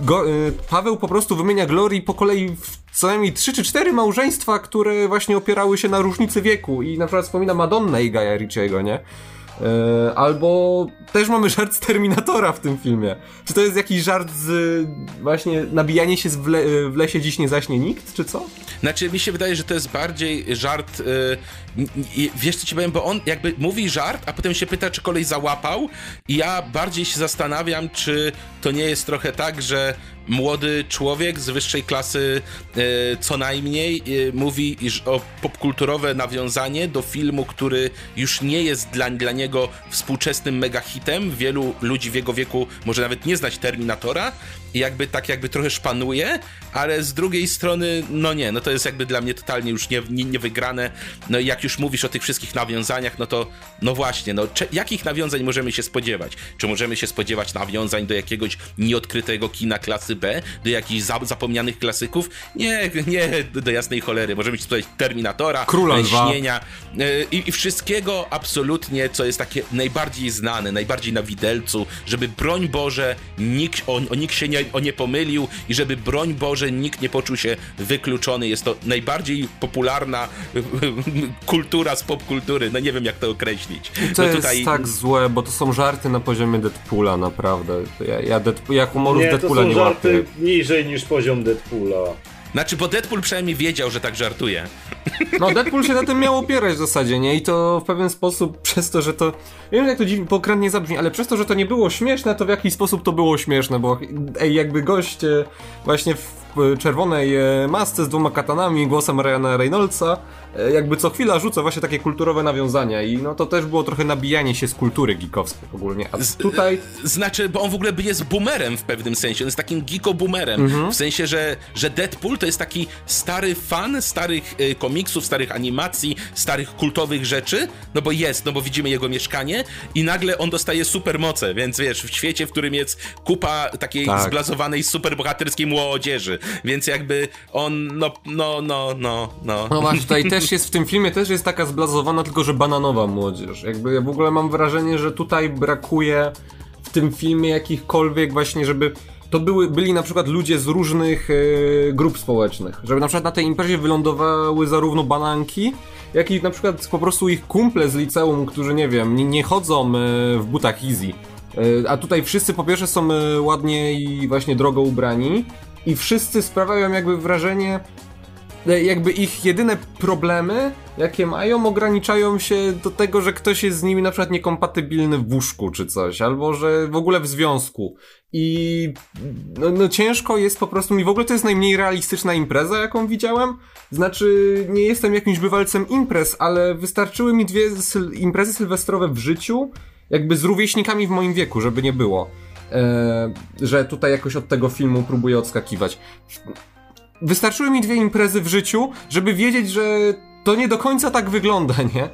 go, yy, Paweł po prostu wymienia Glorii po kolei w co najmniej 3 czy 4 małżeństwa, które właśnie opierały się na różnicy wieku i na przykład wspomina Madonnę i Gaja Ricciego, nie? E, albo też mamy żart z Terminatora w tym filmie. Czy to jest jakiś żart z właśnie nabijanie się w, le w lesie dziś nie zaśnie nikt, czy co? Znaczy, mi się wydaje, że to jest bardziej żart. Yy, wiesz, co ci powiem, bo on jakby mówi żart, a potem się pyta, czy kolej załapał. I ja bardziej się zastanawiam, czy to nie jest trochę tak, że młody człowiek z wyższej klasy yy, co najmniej yy, mówi o popkulturowe nawiązanie do filmu, który już nie jest dla, dla niego współczesnym megahitem. Wielu ludzi w jego wieku może nawet nie znać Terminatora i jakby tak jakby trochę szpanuje, ale z drugiej strony, no nie, no to jest jakby dla mnie totalnie już nie, nie, nie wygrane. No i jak już mówisz o tych wszystkich nawiązaniach, no to no właśnie, no cze- jakich nawiązań możemy się spodziewać? Czy możemy się spodziewać nawiązań do jakiegoś nieodkrytego kina klasy B, do jakichś za- zapomnianych klasyków? Nie, nie, do jasnej cholery. Możemy się spodziewać Terminatora, Króla Śnienia yy, i, i wszystkiego absolutnie, co jest takie najbardziej znane, najbardziej na widelcu, żeby broń Boże, nikt, o, o nikt się nie, o nie pomylił i żeby broń Boże, nikt nie poczuł się wykluczony. Jest to najbardziej popularna kultura z popkultury. No nie wiem, jak to określić. To no jest tutaj... tak złe, bo to są żarty na poziomie Deadpoola, naprawdę. Ja, ja, Deadpool, ja humoru nie, z Deadpoola to są nie żarty łapię. niżej niż poziom Deadpoola. Znaczy, bo Deadpool przynajmniej wiedział, że tak żartuje. No, Deadpool się na tym miał opierać w zasadzie, nie? I to w pewien sposób przez to, że to. Nie wiem, jak to dziwnie, pokrętnie zabrzmi, ale przez to, że to nie było śmieszne, to w jakiś sposób to było śmieszne, bo ej, jakby gość e, właśnie w czerwonej e, masce z dwoma katanami, głosem Ryana Reynoldsa, jakby co chwila rzuca właśnie takie kulturowe nawiązania i no to też było trochę nabijanie się z kultury geekowskiej ogólnie. A tutaj... Znaczy, bo on w ogóle jest boomerem w pewnym sensie, on jest takim geeko-boomerem, Mhm. w sensie, że, że Deadpool to jest taki stary fan starych y, komiksów, starych animacji, starych kultowych rzeczy, no bo jest, no bo widzimy jego mieszkanie i nagle on dostaje supermoce, więc wiesz, w świecie, w którym jest kupa takiej Tak. zblazowanej superbohaterskiej młodzieży, więc jakby on, no, no, no, no, no. No właśnie, tutaj też jest w tym filmie też jest taka zblazowana, tylko że bananowa młodzież. Jakby ja w ogóle mam wrażenie, że tutaj brakuje w tym filmie jakichkolwiek właśnie, żeby to były, byli na przykład ludzie z różnych e, grup społecznych. Żeby na przykład na tej imprezie wylądowały zarówno bananki, jak i na przykład po prostu ich kumple z liceum, którzy nie wiem, nie, nie chodzą e, w butach easy. E, A tutaj wszyscy po pierwsze są ładnie i właśnie drogo ubrani i wszyscy sprawiają jakby wrażenie, jakby ich jedyne problemy, jakie mają, ograniczają się do tego, że ktoś jest z nimi na przykład niekompatybilny w łóżku czy coś, albo że w ogóle w związku. I no, no ciężko jest po prostu mi, w ogóle to jest najmniej realistyczna impreza, jaką widziałem. Znaczy, nie jestem jakimś bywalcem imprez, ale wystarczyły mi dwie syl- imprezy sylwestrowe w życiu, jakby z rówieśnikami w moim wieku, żeby nie było. E, że tutaj jakoś od tego filmu próbuję odskakiwać. Wystarczyły mi dwie imprezy w życiu, żeby wiedzieć, że to nie do końca tak wygląda, nie?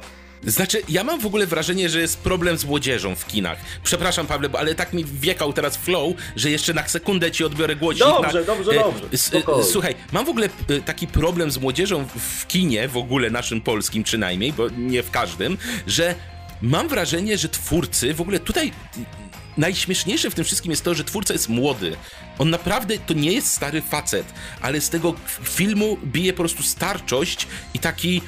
Znaczy, ja mam w ogóle wrażenie, że jest problem z młodzieżą w kinach. Przepraszam, Pawle, bo- ale tak mi wiekał teraz flow, że jeszcze na sekundę ci odbiorę głośnik. Dobrze, na... dobrze, e, dobrze, s- spokojnie. Słuchaj, mam w ogóle e, taki problem z młodzieżą w- w kinie, w ogóle naszym polskim przynajmniej, bo nie w każdym, że mam wrażenie, że twórcy w ogóle tutaj najśmieszniejsze w tym wszystkim jest to, że twórca jest młody. On naprawdę to nie jest stary facet, ale z tego filmu bije po prostu starczość i taki.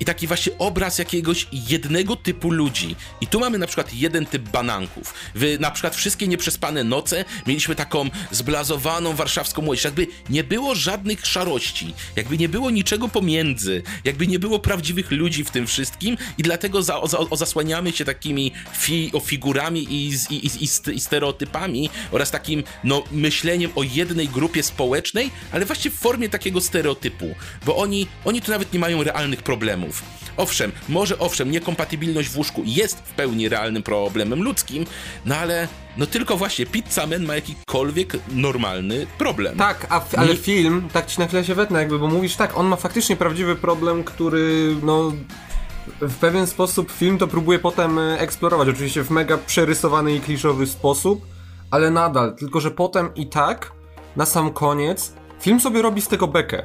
I taki właśnie obraz jakiegoś jednego typu ludzi. I tu mamy na przykład jeden typ bananków. W na przykład wszystkie nieprzespane noce mieliśmy taką zblazowaną warszawską młodzież. Jakby nie było żadnych szarości, jakby nie było niczego pomiędzy, jakby nie było prawdziwych ludzi w tym wszystkim i dlatego za, o, o zasłaniamy się takimi fi, o figurami i, i, i, i stereotypami oraz takim no, myśleniem o jednej grupie społecznej, ale właśnie w formie takiego stereotypu, bo oni, oni tu nawet nie mają realnych problemów. Owszem, może owszem, niekompatybilność w łóżku jest w pełni realnym problemem ludzkim, no ale no tylko właśnie Pizza Man ma jakikolwiek normalny problem. Tak, a ale Nie- film, tak ci na chwilę się wetnę, jakby, bo mówisz tak, on ma faktycznie prawdziwy problem, który, no, w pewien sposób film to próbuje potem e, eksplorować, oczywiście w mega przerysowany i kliszowy sposób, ale nadal, tylko że potem i tak, na sam koniec, film sobie robi z tego bekę.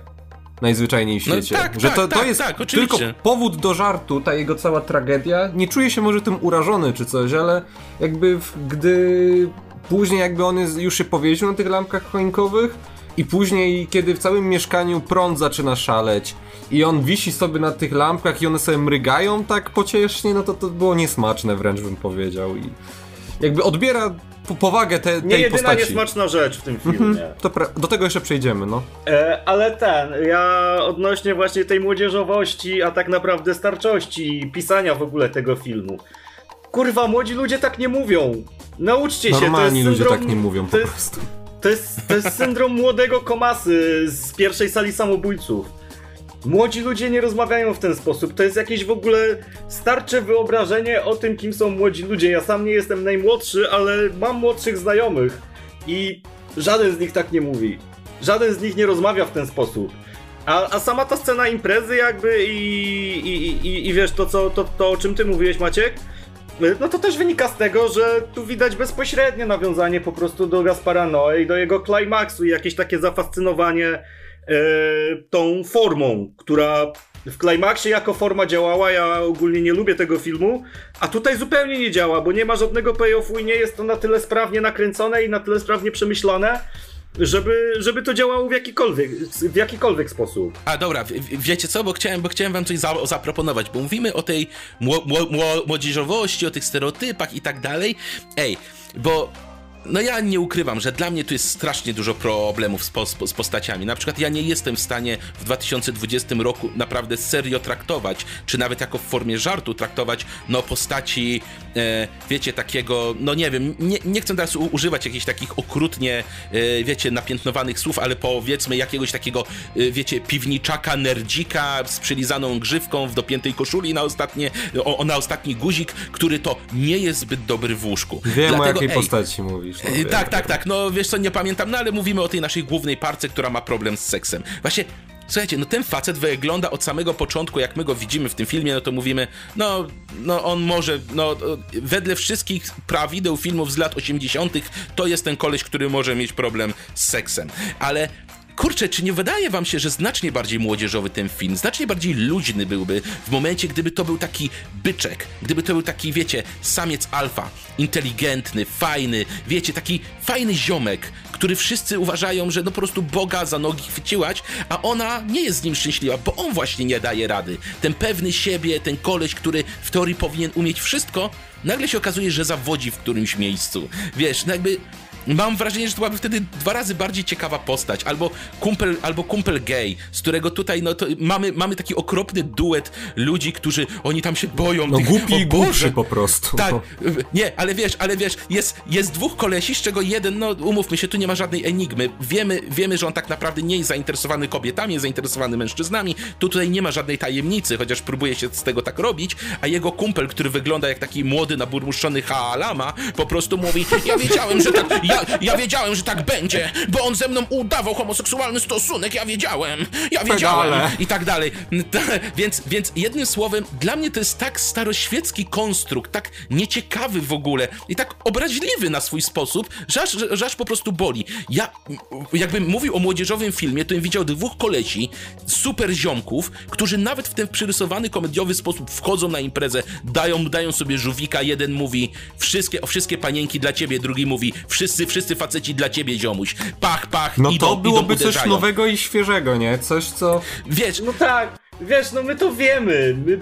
Najzwyczajniej w No świecie. tak, że tak, to, to tak, jest tak, tylko powód do żartu, ta jego cała tragedia. Nie czuję się może tym urażony czy coś, ale jakby w, gdy później jakby on jest, już się powiesił na tych lampkach choinkowych, i później, kiedy w całym mieszkaniu prąd zaczyna szaleć i on wisi sobie na tych lampkach i one sobie mrygają tak pociesznie, no to to było niesmaczne wręcz bym powiedział i jakby odbiera powagę te, tej Nie jedyna postaci. niesmaczna rzecz w tym filmie. Mhm, to do tego jeszcze przejdziemy, no. E, ale ten, ja odnośnie właśnie tej młodzieżowości, a tak naprawdę starczości pisania w ogóle tego filmu. Kurwa, młodzi ludzie tak nie mówią. Nauczcie się, Normalni to jest ludzie syndrom, tak nie mówią po prostu. To jest, to jest syndrom młodego komasy z pierwszej sali samobójców. Młodzi ludzie nie rozmawiają w ten sposób. To jest jakieś w ogóle starcze wyobrażenie o tym, kim są młodzi ludzie. Ja sam nie jestem najmłodszy, ale mam młodszych znajomych i żaden z nich tak nie mówi. Żaden z nich nie rozmawia w ten sposób. A, a sama ta scena imprezy jakby i, i, i, i wiesz, to, co, to, to o czym ty mówiłeś Maciek, no to też wynika z tego, że tu widać bezpośrednie nawiązanie po prostu do Gaspara Noe i do jego klimaksu i jakieś takie zafascynowanie tą formą, która w klimaksie jako forma działała. Ja ogólnie nie lubię tego filmu, a tutaj zupełnie nie działa, bo nie ma żadnego payoffu i nie jest to na tyle sprawnie nakręcone i na tyle sprawnie przemyślane, żeby, żeby to działało w jakikolwiek, w jakikolwiek sposób. A dobra, wiecie co, bo chciałem, bo chciałem wam coś za, zaproponować, bo mówimy o tej mło, mło, młodzieżowości, o tych stereotypach i tak dalej. Ej, bo no ja nie ukrywam, że dla mnie tu jest strasznie dużo problemów z, po, z, postaciami. Na przykład ja nie jestem w stanie w 2020 roku naprawdę serio traktować, czy nawet jako w formie żartu traktować, no postaci, e, wiecie, takiego, no nie wiem, nie, nie chcę teraz u, używać jakichś takich okrutnie, e, wiecie, napiętnowanych słów, ale powiedzmy jakiegoś takiego, e, wiecie, piwniczaka, nerdzika z przylizaną grzywką w dopiętej koszuli na, ostatnie, o, na ostatni guzik, który to nie jest zbyt dobry w łóżku. Wiem Dlatego, o jakiej ej, postaci mówisz mówisz. No, tak, tak, tak. No wiesz co, nie pamiętam, no ale mówimy o tej naszej głównej parce, która ma problem z seksem. Właśnie Słuchajcie, no ten facet wygląda od samego początku, jak my go widzimy w tym filmie, no to mówimy, no, no on może, no wedle wszystkich prawideł filmów z lat 80. to jest ten koleś, który może mieć problem z seksem. Ale kurczę, czy nie wydaje wam się, że znacznie bardziej młodzieżowy ten film, znacznie bardziej luźny byłby w momencie, gdyby to był taki byczek, gdyby to był taki, wiecie, samiec alfa, inteligentny, fajny, wiecie, taki fajny ziomek, który wszyscy uważają, że no po prostu Boga za nogi chwyciłać, a ona nie jest z nim szczęśliwa, bo on właśnie nie daje rady. Ten pewny siebie, ten koleś, który w teorii powinien umieć wszystko, nagle się okazuje, że zawodzi w którymś miejscu. Wiesz, no jakby Mam wrażenie, że to byłaby wtedy dwa razy bardziej ciekawa postać, albo kumpel, albo kumpel gay, z którego tutaj, no to mamy, mamy taki okropny duet ludzi, którzy, oni tam się boją. No tych, głupi i głupszy po prostu. Tak, nie, ale wiesz, ale wiesz, jest, jest dwóch kolesi, z czego jeden, no umówmy się, tu nie ma żadnej enigmy. Wiemy, wiemy, że on tak naprawdę nie jest zainteresowany kobietami, jest zainteresowany mężczyznami. Tu tutaj nie ma żadnej tajemnicy, chociaż próbuje się z tego tak robić, a jego kumpel, który wygląda jak taki młody, naburmuszczony haalama, po prostu mówi, ja wiedziałem, że tak, ja, ja wiedziałem, że tak będzie, bo on ze mną udawał homoseksualny stosunek, ja wiedziałem, ja wiedziałem i tak dalej. Więc, więc jednym słowem, dla mnie to jest tak staroświecki konstrukt, tak nieciekawy w ogóle i tak obraźliwy na swój sposób, że aż, że aż po prostu boli. Ja, jakbym mówił o młodzieżowym filmie, to bym widział dwóch kolesi, super ziomków, którzy nawet w ten przyrysowany komediowy sposób wchodzą na imprezę, dają, dają sobie żółwika, jeden mówi wszystkie, o wszystkie panienki dla ciebie, drugi mówi wszyscy wszyscy faceci dla ciebie, ziomuś. Pach, pach, no idą, to byłoby idą, coś nowego i świeżego, nie? Coś, co... Wiesz... No tak, wiesz, no my to wiemy. My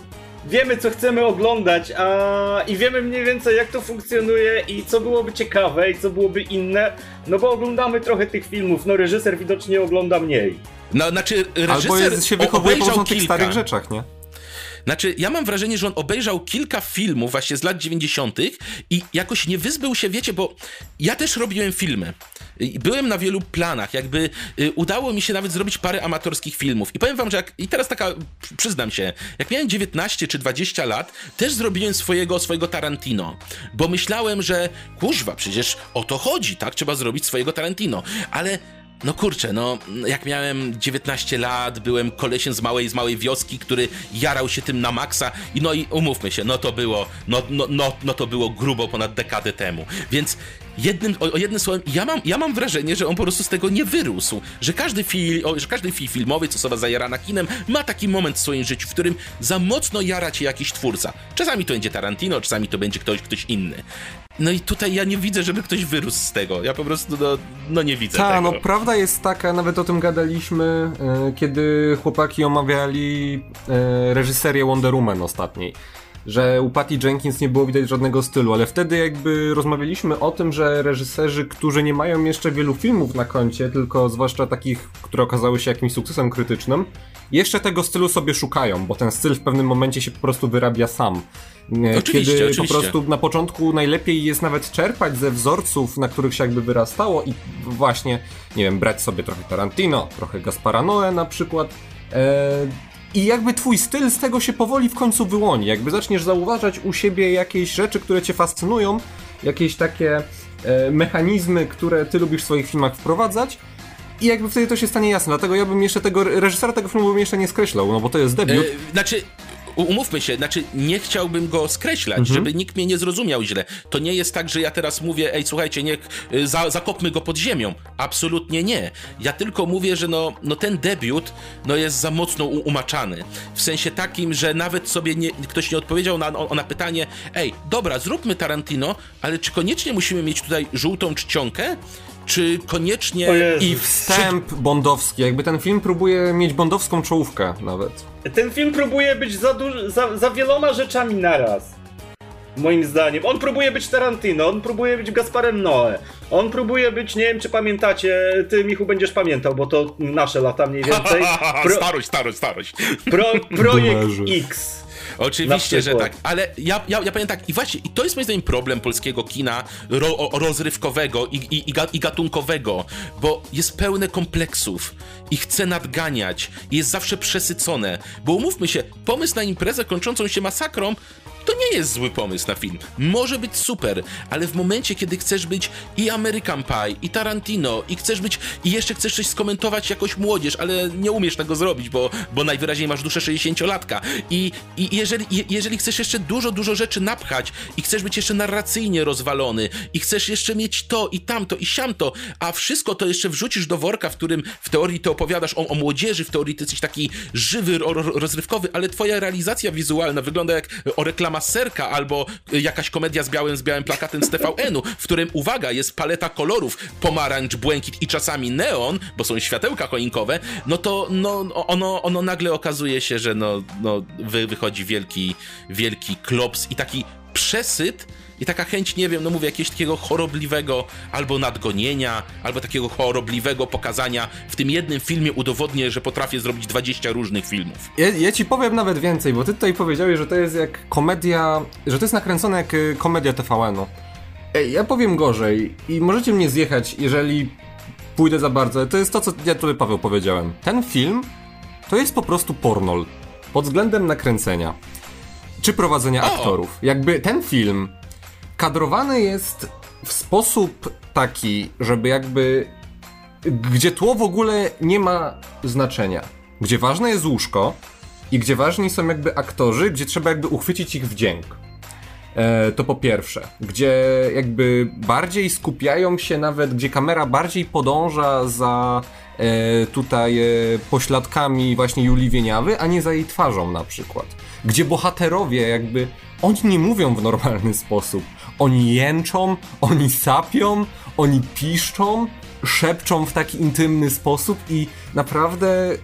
wiemy, co chcemy oglądać, a i wiemy mniej więcej, jak to funkcjonuje i co byłoby ciekawe i co byłoby inne, no bo oglądamy trochę tych filmów, no reżyser widocznie ogląda mniej. No, znaczy, reżyser Albo jest, się wychowuje po tych starych rzeczach, nie? Znaczy, ja mam wrażenie, że on obejrzał kilka filmów właśnie z lat 90. i jakoś nie wyzbył się, wiecie, bo ja też robiłem filmy. Byłem na wielu planach, jakby y, udało mi się nawet zrobić parę amatorskich filmów. I powiem wam, że jak, i teraz taka, przyznam się, jak miałem 19 czy 20 lat, też zrobiłem swojego, swojego Tarantino, bo myślałem, że kuźwa, przecież o to chodzi, tak? Trzeba zrobić swojego Tarantino. Ale no kurczę, no jak miałem 19 lat, byłem kolesiem z małej, z małej wioski, który jarał się tym na maksa i no i umówmy się, no to było, no, no, no, no to było grubo ponad dekadę temu. Więc jednym, o, o jednym słowem, ja mam, ja mam wrażenie, że on po prostu z tego nie wyrósł. Że każdy, fil, że każdy film filmowy, co osoba zajarana kinem, ma taki moment w swoim życiu, w którym za mocno jara cię jakiś twórca. Czasami to będzie Tarantino, czasami to będzie ktoś, ktoś inny. No i tutaj ja nie widzę, żeby ktoś wyrósł z tego. Ja po prostu, no, no nie widzę Ta, tego. no prawda jest taka, nawet o tym gadaliśmy, e, kiedy chłopaki omawiali e, reżyserię Wonder Woman ostatniej. Że u Patty Jenkins nie było widać żadnego stylu, ale wtedy jakby rozmawialiśmy o tym, że reżyserzy, którzy nie mają jeszcze wielu filmów na koncie, tylko zwłaszcza takich, które okazały się jakimś sukcesem krytycznym, jeszcze tego stylu sobie szukają, bo ten styl w pewnym momencie się po prostu wyrabia sam. Oczywiście, Kiedy oczywiście. po prostu na początku najlepiej jest nawet czerpać ze wzorców, na których się jakby wyrastało i właśnie, nie wiem, brać sobie trochę Tarantino, trochę Gaspara Noé na przykład. E, I jakby twój styl z tego się powoli w końcu wyłoni. Jakby zaczniesz zauważać u siebie jakieś rzeczy, które cię fascynują, jakieś takie e, mechanizmy, które ty lubisz w swoich filmach wprowadzać. I jakby wtedy to się stanie jasne. Dlatego ja bym jeszcze tego reżysera tego filmu bym jeszcze nie skreślał, no bo to jest debiut. E, znaczy, umówmy się, znaczy nie chciałbym go skreślać, Mhm. żeby nikt mnie nie zrozumiał źle. To nie jest tak, że ja teraz mówię, ej, słuchajcie, niech y, za, zakopmy go pod ziemią. Absolutnie nie. Ja tylko mówię, że no, no ten debiut no jest za mocno umaczany. W sensie takim, że nawet sobie nie, ktoś nie odpowiedział na, na pytanie, ej, dobra, zróbmy Tarantino, ale czy koniecznie musimy mieć tutaj żółtą czcionkę? Czy koniecznie... I wstęp bondowski, jakby ten film próbuje mieć bondowską czołówkę nawet. Ten film próbuje być za, duży, za, za wieloma rzeczami naraz. Moim zdaniem. On próbuje być Tarantino, on próbuje być Gasparem Noe. On próbuje być, nie wiem czy pamiętacie, ty Michu będziesz pamiętał, bo to nasze lata mniej więcej. Pro, starość, starość, starość. pro, projekt. X. Oczywiście, że tak, ale ja, ja, ja powiem tak, i właśnie, i to jest moim zdaniem problem polskiego kina ro, rozrywkowego i, i, i gatunkowego, bo jest pełne kompleksów i chce nadganiać, i jest zawsze przesycone, bo umówmy się, pomysł na imprezę kończącą się masakrą to nie jest zły pomysł na film. Może być super, ale w momencie, kiedy chcesz być i American Pie, i Tarantino, i chcesz być, i jeszcze chcesz coś skomentować jakoś młodzież, ale nie umiesz tego zrobić, bo, bo najwyraźniej masz duszę 60-latka. I, i jeżeli, je- jeżeli chcesz jeszcze dużo, dużo rzeczy napchać, i chcesz być jeszcze narracyjnie rozwalony, i chcesz jeszcze mieć to, i tamto, i siamto, a wszystko to jeszcze wrzucisz do worka, w którym w teorii ty opowiadasz o, o młodzieży, w teorii ty jesteś taki żywy, ro, ro, rozrywkowy, ale twoja realizacja wizualna wygląda jak o reklama serka albo y, jakaś komedia z białym, z białym plakatem z TVN-u, w którym, uwaga, jest paleta kolorów, pomarańcz, błękit i czasami neon, bo są światełka choinkowe, no to no, ono, ono nagle okazuje się, że no, no wy, wychodzi wielki, wielki klops i taki przesyt i taka chęć, nie wiem, no mówię, jakiegoś takiego chorobliwego albo nadgonienia, albo takiego chorobliwego pokazania w tym jednym filmie udowodnię, że potrafię zrobić 20 różnych filmów. Ja, ja ci powiem nawet więcej, bo ty tutaj powiedziałeś, że to jest jak komedia, że to jest nakręcone jak y, komedia TVN-u. Ej, ja powiem gorzej i możecie mnie zjechać, jeżeli pójdę za bardzo. To jest to, co ja tobie, Paweł, powiedziałem. Ten film to jest po prostu pornol. Pod względem nakręcenia. Czy prowadzenia O! aktorów. Jakby ten film kadrowany jest w sposób taki, żeby jakby gdzie tło w ogóle nie ma znaczenia. Gdzie ważne jest łóżko i gdzie ważni są jakby aktorzy, gdzie trzeba jakby uchwycić ich wdzięk. E, to po pierwsze, gdzie jakby bardziej skupiają się nawet, gdzie kamera bardziej podąża za e, tutaj e, pośladkami właśnie Julii Wieniawy, a nie za jej twarzą na przykład. Gdzie bohaterowie jakby, oni nie mówią w normalny sposób. Oni jęczą, oni sapią, oni piszczą, szepczą w taki intymny sposób i naprawdę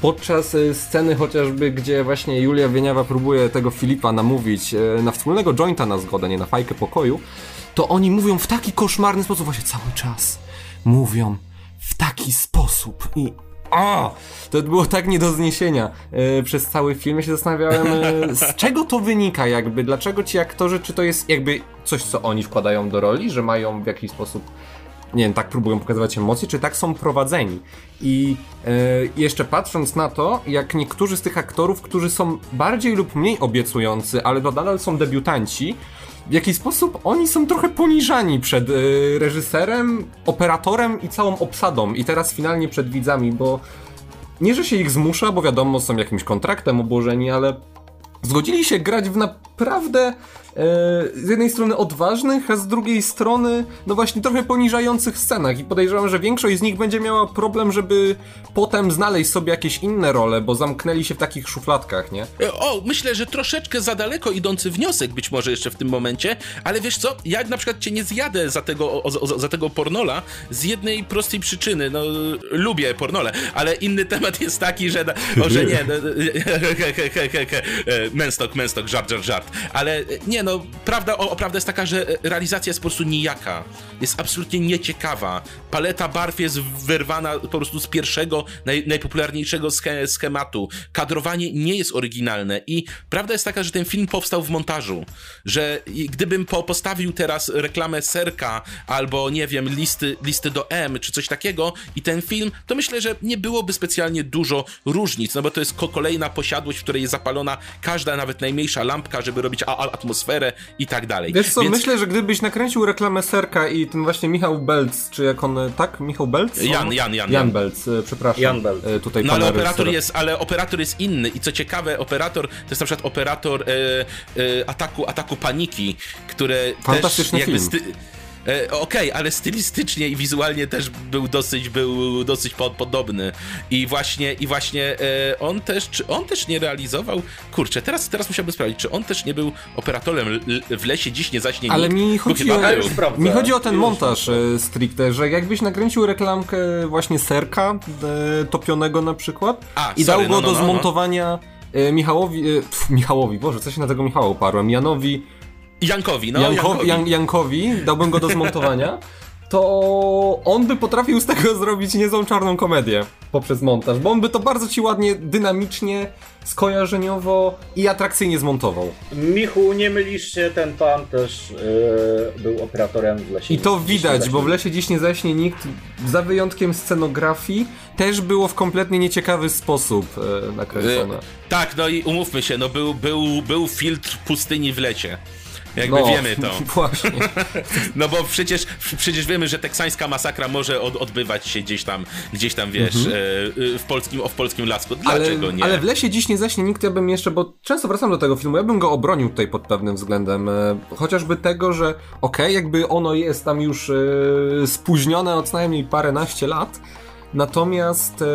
podczas e, sceny chociażby, gdzie właśnie Julia Wieniawa próbuje tego Filipa namówić e, na wspólnego jointa na zgodę, nie na fajkę pokoju, to oni mówią w taki koszmarny sposób, właśnie cały czas mówią w taki sposób i o! To było tak nie do zniesienia e, przez cały film. Ja się zastanawiałem, e, z czego to wynika jakby, dlaczego ci aktorzy, czy to jest jakby coś, co oni wkładają do roli, że mają w jakiś sposób nie wiem, tak próbują pokazywać emocje, czy tak są prowadzeni. I e, jeszcze patrząc na to, jak niektórzy z tych aktorów, którzy są bardziej lub mniej obiecujący, ale to nadal są debiutanci, w jaki sposób oni są trochę poniżani przed e, reżyserem, operatorem i całą obsadą, i teraz finalnie przed widzami, bo nie, że się ich zmusza, bo wiadomo, są jakimś kontraktem obłożeni, ale zgodzili się grać w na naprawdę z jednej strony odważnych, a z drugiej strony, no właśnie trochę poniżających scenach. I podejrzewam, że większość z nich będzie miała problem, żeby potem znaleźć sobie jakieś inne role, bo zamknęli się w takich szufladkach, nie? O, myślę, że troszeczkę za daleko idący wniosek być może jeszcze w tym momencie, ale wiesz co, ja na przykład cię nie zjadę za tego, o, o, za tego pornola z jednej prostej przyczyny, no lubię pornole, ale inny temat jest taki, że, o, że nie, no, menstok, menstok, żart, żart, żart, ale nie, no prawda, o, prawda jest taka, że realizacja jest po prostu nijaka, jest absolutnie nieciekawa, paleta barw jest wyrwana po prostu z pierwszego, naj, najpopularniejszego schematu, kadrowanie nie jest oryginalne i prawda jest taka, że ten film powstał w montażu, że gdybym po, postawił teraz reklamę Serka albo nie wiem, listy, listy do M czy coś takiego i ten film, to myślę, że nie byłoby specjalnie dużo różnic, no bo to jest kolejna posiadłość, w której jest zapalona każda, nawet najmniejsza lampka, żeby robić atmosferę i tak dalej. Wiesz co, Więc... myślę, że gdybyś nakręcił reklamę Serka i ten właśnie Michał Belc, czy jak on, tak? Michał Belc? Jan, Jan, Jan. Jan Belc, e, przepraszam. Jan Belc. E, tutaj no ale operator, jest, ale operator jest inny i co ciekawe, operator to jest na przykład operator e, e, ataku, ataku paniki, które Fantastyczny też jakby film. E, Okej, okay, ale stylistycznie i wizualnie też był dosyć, był dosyć pod, podobny. I właśnie, i właśnie e, on też, czy on też nie realizował, kurczę, teraz, teraz musiałbym sprawdzić, czy on też nie był operatorem w lesie, dziś nie zaśnie Ale mi chodzi, o, mi chodzi o ten montaż e, stricte, że jakbyś nakręcił reklamkę właśnie serka e, topionego na przykład A, i sorry, dał go no, no, do no, no. zmontowania e, Michałowi, pf, Michałowi, Boże, co się na tego Michała uparłem, Janowi Jankowi, no. Janko, Jankowi. Jan, Jankowi, dałbym go do zmontowania, to on by potrafił z tego zrobić niezłą czarną komedię poprzez montaż, bo on by to bardzo ci ładnie, dynamicznie, skojarzeniowo i atrakcyjnie zmontował. Michu, nie mylisz się, ten pan też yy, był operatorem w lesie. I to widać, bo w lesie dziś nie zaśnie nikt, za wyjątkiem scenografii, też było w kompletnie nieciekawy sposób yy, nakręcone. Yy, tak, no i umówmy się, no był, był, był filtr pustyni w lecie. Jakby no, wiemy to. Właśnie. No bo przecież, przecież wiemy, że teksańska masakra może od, odbywać się gdzieś tam, gdzieś tam wiesz, mhm. E, w, polskim, w polskim lasku. Dlaczego ale, nie? Ale w lesie dziś nie zaśnie nikt, ja bym jeszcze, bo często wracam do tego filmu, ja bym go obronił tutaj pod pewnym względem. E, chociażby tego, że okej, okay, jakby ono jest tam już e, spóźnione od co najmniej paręnaście lat, Natomiast e,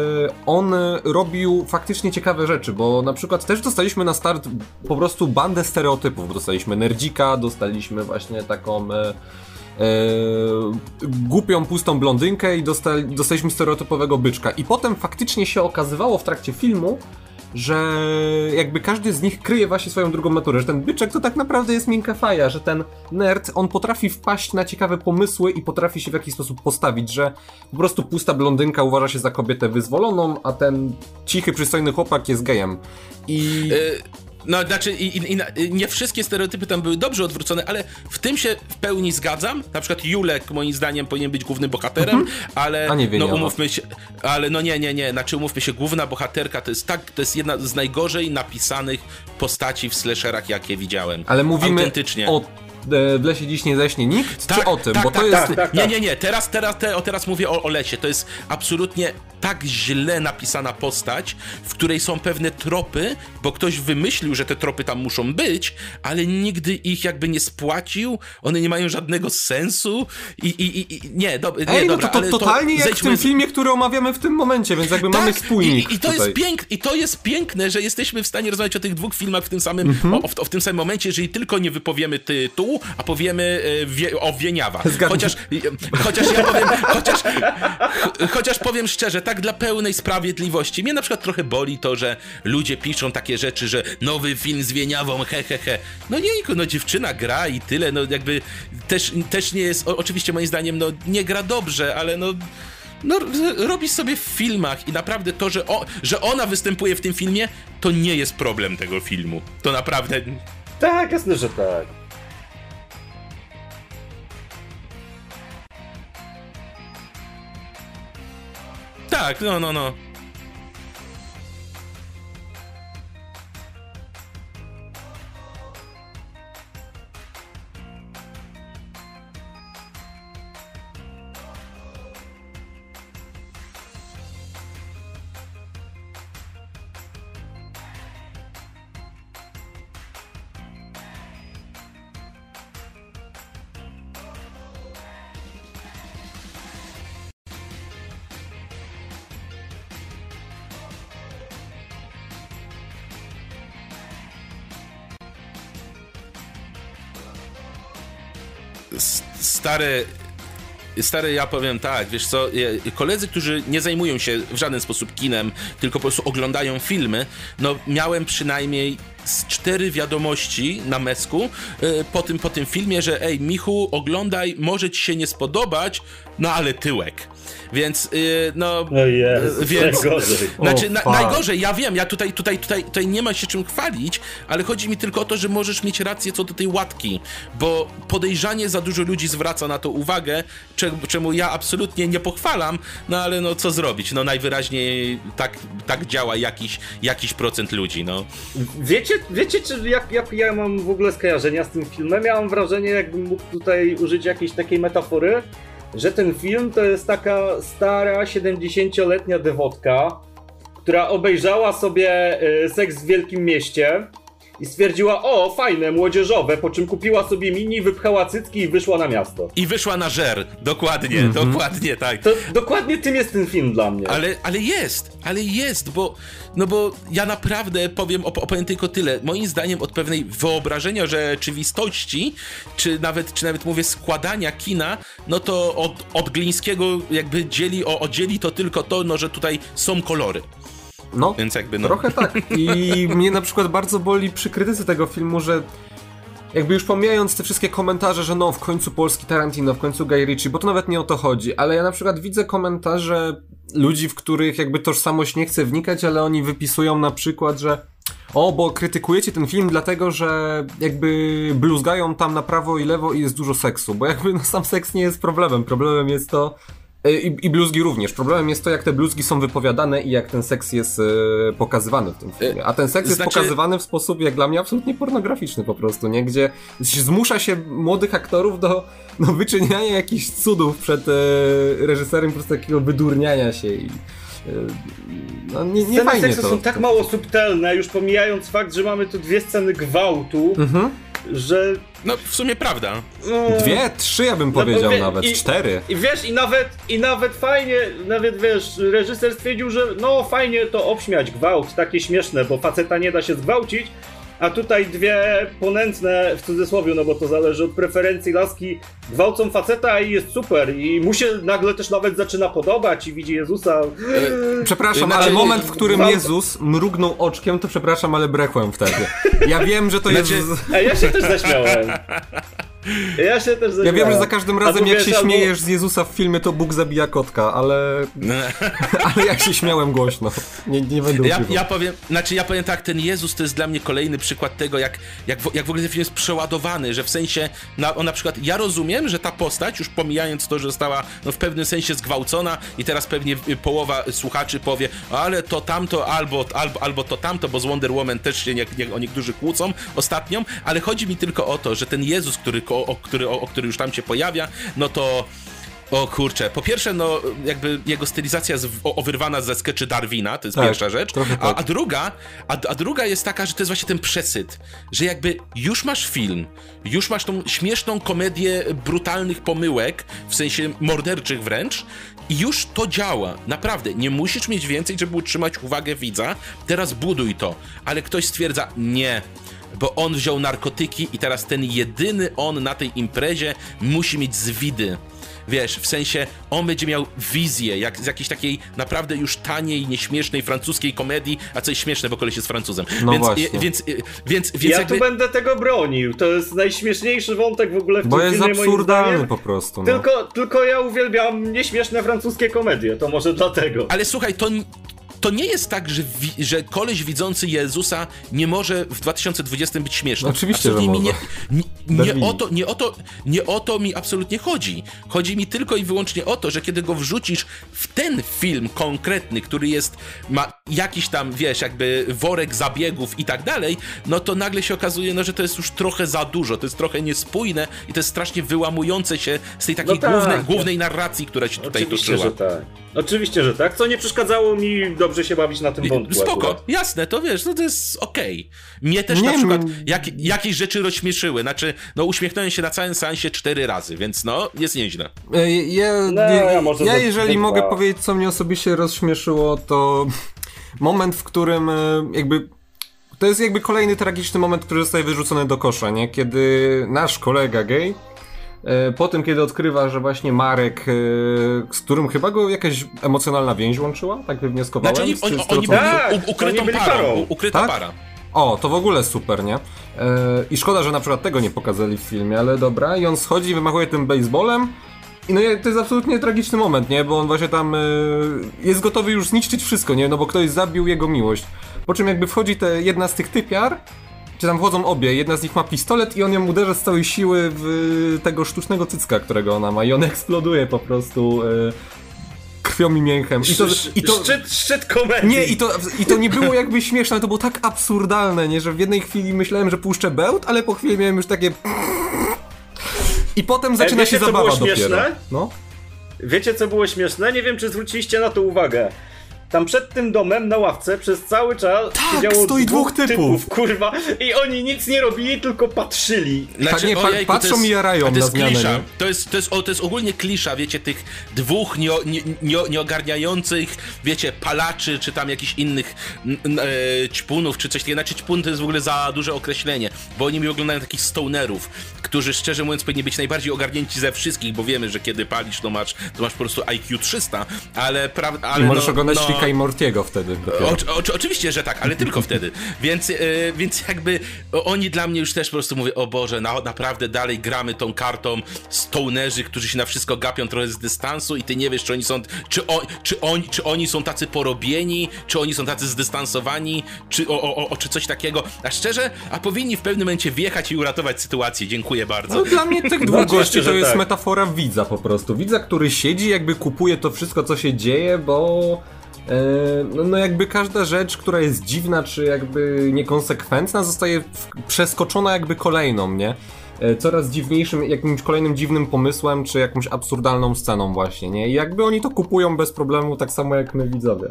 on robił faktycznie ciekawe rzeczy, bo na przykład też dostaliśmy na start po prostu bandę stereotypów. Dostaliśmy nerdzika, dostaliśmy właśnie taką e, e, głupią, pustą blondynkę i dostali, dostaliśmy stereotypowego byczka. I potem faktycznie się okazywało w trakcie filmu, że jakby każdy z nich kryje właśnie swoją drugą naturę, że ten byczek to tak naprawdę jest miękka faja, że ten nerd, on potrafi wpaść na ciekawe pomysły i potrafi się w jakiś sposób postawić, że po prostu pusta blondynka uważa się za kobietę wyzwoloną, a ten cichy, przystojny chłopak jest gejem. I... Y no, znaczy, i, i, nie wszystkie stereotypy tam były dobrze odwrócone, ale w tym się w pełni zgadzam. Na przykład Julek, moim zdaniem, powinien być głównym bohaterem, mhm. ale. No umówmy się. Ale no nie, nie, nie. Znaczy, umówmy się, główna bohaterka to jest tak, to jest jedna z najgorzej napisanych postaci w slasherach, jakie widziałem. Ale mówimy Autentycznie. o w lesie dziś nie zaśnie nikt, tak, czy o tym? Tak, bo tak, to jest... Tak, tak, nie, nie, nie, teraz, teraz, te, o, teraz mówię o, o lesie. To jest absolutnie tak źle napisana postać, w której są pewne tropy, bo ktoś wymyślił, że te tropy tam muszą być, ale nigdy ich jakby nie spłacił, one nie mają żadnego sensu i, i, i nie, do, nie Ej, no dobra, to, to totalnie jak w tym filmie, który omawiamy w tym momencie, więc jakby tak, mamy spójnik i, i to tutaj. jest pięk, I to jest piękne, że jesteśmy w stanie rozmawiać o tych dwóch filmach w tym samym, mm -hmm. o, w, w, tym samym momencie, jeżeli tylko nie wypowiemy a powiemy e, wie, o Wieniawa. Chociaż, chociaż ja powiem, chociaż, chociaż powiem szczerze, tak dla pełnej sprawiedliwości, mnie na przykład trochę boli to, że ludzie piszą takie rzeczy, że nowy film z Wieniawą, he, he, he. No nie, no dziewczyna gra i tyle, no jakby też, też nie jest, oczywiście moim zdaniem, no nie gra dobrze, ale no no, robi sobie w filmach i naprawdę to, że, o, że ona występuje w tym filmie, to nie jest problem tego filmu. To naprawdę. Tak, jasne, że tak. Tak, no, no, no. Stary Stary, ja powiem tak, wiesz co, koledzy, którzy nie zajmują się w żaden sposób kinem, tylko po prostu oglądają filmy, no miałem przynajmniej z cztery wiadomości na mesku y, po tym, po tym filmie, że ej, Michu, oglądaj, może ci się nie spodobać, no ale tyłek. Więc, yy, no. No jest, y, więc, najgorzej. Znaczy, na, najgorzej, ja wiem, ja tutaj, tutaj, tutaj, tutaj nie ma się czym chwalić, ale chodzi mi tylko o to, że możesz mieć rację co do tej łatki, bo podejrzanie za dużo ludzi zwraca na to uwagę, czemu ja absolutnie nie pochwalam, no ale no co zrobić, no najwyraźniej tak, tak działa jakiś, jakiś procent ludzi, no. Wiecie, wiecie czy jak, jak ja mam w ogóle skojarzenia z tym filmem? Ja mam wrażenie, jakbym mógł tutaj użyć jakiejś takiej metafory, że ten film to jest taka stara, 70-letnia dewotka, która obejrzała sobie y, Seks w Wielkim Mieście i stwierdziła, o, fajne, młodzieżowe, po czym kupiła sobie mini, wypchała cycki i wyszła na miasto. I wyszła na żer, dokładnie, mm -hmm. dokładnie tak. To, dokładnie tym jest ten film dla mnie. Ale, ale jest, ale jest, bo, no bo ja naprawdę powiem, opowiem tylko tyle. Moim zdaniem od pewnej wyobrażenia rzeczywistości, czy nawet, czy nawet mówię składania kina, no to od, od Glińskiego jakby dzieli, o, oddzieli to tylko to, no, że tutaj są kolory. No, Więc jakby no. trochę tak. I mnie na przykład bardzo boli przy krytyce tego filmu, że jakby już pomijając te wszystkie komentarze, że no w końcu polski Tarantino, w końcu Guy Ritchie, bo to nawet nie o to chodzi, ale ja na przykład widzę komentarze ludzi, w których jakby tożsamość nie chce wnikać, ale oni wypisują na przykład, że o, bo krytykujecie ten film dlatego, że jakby bluzgają tam na prawo i lewo i jest dużo seksu, bo jakby no, sam seks nie jest problemem, problemem jest to, I, I bluzgi również. Problemem jest to, jak te bluzgi są wypowiadane i jak ten seks jest e, pokazywany w tym filmie. A ten seks znaczy... jest pokazywany w sposób, jak dla mnie, absolutnie pornograficzny po prostu, nie? Gdzie zmusza się młodych aktorów do no, wyczyniania jakichś cudów przed e, reżyserem, po prostu takiego wydurniania się i... E, no, nie, nie sceny seksu to, są tak mało subtelne, już pomijając fakt, że mamy tu dwie sceny gwałtu, mhm. Że no, w sumie prawda. Dwie, trzy ja bym no, powiedział wie, nawet, i, cztery. I wiesz, i nawet, i nawet fajnie, nawet wiesz, reżyser stwierdził, że no fajnie to obśmiać gwałt, takie śmieszne, bo faceta nie da się zgwałcić, a tutaj dwie ponętne, w cudzysłowie, no bo to zależy od preferencji laski, gwałcą faceta i jest super. I mu się nagle też nawet zaczyna podobać i widzi Jezusa. E, przepraszam, ale moment, w którym Jezus mrugnął oczkiem, to przepraszam, ale brekłem wtedy. Ja wiem, że to znaczy... jest... A ja się też zaśmiałem. Ja się też Ja wiem, że za każdym razem jak się albo... śmiejesz z Jezusa w filmie, to Bóg zabija kotka, ale... ale ja się śmiałem głośno. Nie, nie będę ja, ja powiem, znaczy ja powiem tak, ten Jezus to jest dla mnie kolejny przykład tego, jak, jak, w, jak w ogóle ten film jest przeładowany, że w sensie, na, on na przykład, ja rozumiem, że ta postać, już pomijając to, że została no, w pewnym sensie zgwałcona i teraz pewnie połowa słuchaczy powie, ale to tamto, albo, albo, albo to tamto, bo z Wonder Woman też się nie, nie, o niektórzy kłócą ostatnią, ale chodzi mi tylko o to, że ten Jezus, który o, o, który, o, o który już tam się pojawia, no to o kurczę, po pierwsze, no jakby jego stylizacja jest owyrwana ze sketchy Darwina, to jest tak, pierwsza rzecz, a, tak. a, druga, a, a, druga jest taka, że to jest właśnie ten przesyt, że jakby już masz film, już masz tą śmieszną komedię brutalnych pomyłek, w sensie morderczych wręcz, i już to działa, naprawdę, nie musisz mieć więcej, żeby utrzymać uwagę widza, teraz buduj to, ale ktoś stwierdza, nie, bo on wziął narkotyki i teraz ten jedyny on na tej imprezie musi mieć zwidy. Wiesz, w sensie on będzie miał wizję, jak z jakiejś takiej naprawdę już taniej, nieśmiesznej francuskiej komedii, a coś śmieszne, bo koleś jest Francuzem. No więc, właśnie. Więc, więc, więc, ja jakby... tu będę tego bronił. To jest najśmieszniejszy wątek w ogóle w bo tym filmie, jest absurdalny po prostu. No. Tylko, tylko ja uwielbiam nieśmieszne francuskie komedie, to może dlatego. Ale słuchaj, to, to nie jest tak, że, wi- że koleś widzący Jezusa nie może w 2020 być śmieszny. Oczywiście, że mi nie, nie, nie, o to, nie, o to, nie o to mi absolutnie chodzi. Chodzi mi tylko i wyłącznie o to, że kiedy go wrzucisz w ten film konkretny, który jest, ma jakiś tam, wiesz, jakby worek zabiegów i tak dalej, no to nagle się okazuje, no, że to jest już trochę za dużo, to jest trochę niespójne i to jest strasznie wyłamujące się z tej takiej no tak, głównej, głównej narracji, która się tutaj Oczywiście, toczyła. Że tak. Oczywiście, że tak, co nie przeszkadzało mi dobrze się bawić na tym wątku. Spoko, akurat. jasne, to wiesz, no to jest okej. Okay. Mnie też nie, na przykład jak, jakieś rzeczy rozśmieszyły, znaczy, no uśmiechnąłem się na całym seansie cztery razy, więc no, jest nieźle. E, ja, no, ja, ja, ja jeżeli mogę powiedzieć, co mnie osobiście rozśmieszyło, to moment, w którym e, jakby to jest jakby kolejny tragiczny moment, który zostaje wyrzucony do kosza, nie? Kiedy nasz kolega gay E, po tym, kiedy odkrywa, że właśnie Marek, e, z którym chyba go jakaś emocjonalna więź łączyła, tak wywnioskowałem. Znaczy oni, z- oni, z oni byli Tak, ukrytą parą. u- Ukryta Tak? para. O, to w ogóle super, nie? I szkoda, że na przykład tego nie pokazali w filmie, ale dobra. I on schodzi, wymachuje tym baseballem. I no to jest absolutnie tragiczny moment, nie? Bo on właśnie tam e, jest gotowy już zniszczyć wszystko, nie? No bo ktoś zabił jego miłość. Po czym jakby wchodzi te, jedna z tych typiar, czy tam wchodzą obie, jedna z nich ma pistolet i on ją uderza z całej siły w tego sztucznego cycka, którego ona ma i on eksploduje po prostu e, krwią i mięchem. I to, i to, Szczyt, szczyt komedii. nie, i to, i to nie było jakby śmieszne, ale to było tak absurdalne, nie, że w jednej chwili myślałem, że puszczę bełt, ale po chwili miałem już takie... I potem zaczyna wiecie, się co zabawa było dopiero. śmieszne? No. Wiecie, co było śmieszne? Nie wiem, czy zwróciliście na to uwagę. Tam przed tym domem na ławce przez cały czas Tak, siedziało stoi dwóch typów. kurwa, i oni nic nie robili, tylko patrzyli. Znaczy, nie, pa- ojejku, to patrzą jest, i jarają to jest na zmianę, klisza. nie? To jest, to, jest, o, to jest ogólnie klisza, wiecie, tych dwóch nie, nie, nie, nieogarniających, wiecie, palaczy, czy tam jakichś innych n, n, e, ćpunów, czy coś takiego. Znaczy ćpun to jest w ogóle za duże określenie, bo oni mi wyglądają takich stonerów, którzy szczerze mówiąc powinni być najbardziej ogarnięci ze wszystkich, bo wiemy, że kiedy palisz, to masz, to masz po prostu IQ 300, ale... Pra, ale I możesz no, oglądać no, I Mortiego wtedy. Oczy, oczy, oczywiście, że tak, ale tylko wtedy. Więc, e, więc jakby o, oni dla mnie już też po prostu mówię, o Boże, na, naprawdę dalej gramy tą kartą stonerzy, którzy się na wszystko gapią trochę z dystansu i ty nie wiesz, czy oni są, czy, o, czy, oni, czy oni są tacy porobieni, czy oni są tacy zdystansowani, czy, o, o, o, czy coś takiego. A szczerze, a powinni w pewnym momencie wjechać i uratować sytuację. Dziękuję bardzo. No dla mnie tych No dwóch oczywiście, gości to jest tak. metafora widza po prostu. Widza, który siedzi, jakby kupuje to wszystko, co się dzieje, bo... e, No, no jakby każda rzecz, która jest dziwna, czy jakby niekonsekwentna, zostaje przeskoczona jakby kolejną, nie? E, Coraz dziwniejszym, jakimś kolejnym dziwnym pomysłem, czy jakąś absurdalną sceną właśnie, nie? I jakby oni to kupują bez problemu, tak samo jak my widzowie.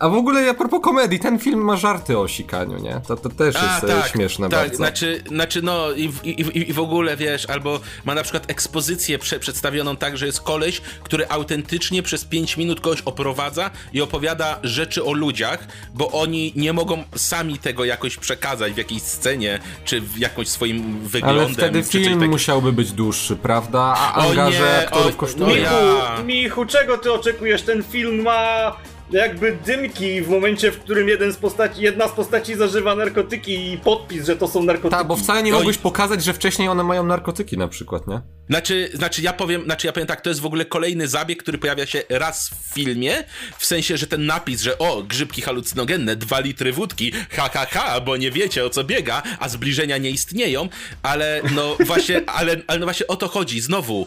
A w ogóle a propos komedii, ten film ma żarty o sikaniu, nie? To, to też jest e, śmieszne tak, bardzo. Znaczy, znaczy no i w, i, i, w ogóle wiesz, albo ma na przykład ekspozycję prze, przedstawioną tak, że jest koleś, który autentycznie przez 5 minut kogoś oprowadza i opowiada rzeczy o ludziach, bo oni nie mogą sami tego jakoś przekazać w jakiejś scenie, czy w jakąś swoim wyglądem. Ale wtedy film takiego. musiałby być dłuższy, prawda? A O angaże nie, aktorów o- kosztuje. Michu, ja. Michu, czego ty oczekujesz? Ten film ma jakby dymki w momencie, w którym jeden z postaci, jedna z postaci zażywa narkotyki i podpis, że to są narkotyki. Tak, bo wcale nie Oj. mogłeś pokazać, że wcześniej one mają narkotyki na przykład, nie? Znaczy, znaczy ja powiem, znaczy ja powiem tak, to jest w ogóle kolejny zabieg, który pojawia się raz w filmie, w sensie, że ten napis, że o, grzybki halucynogenne, dwa litry wódki, ha, ha, ha, bo nie wiecie o co biega, a zbliżenia nie istnieją, ale no właśnie, ale, ale no właśnie o to chodzi, znowu,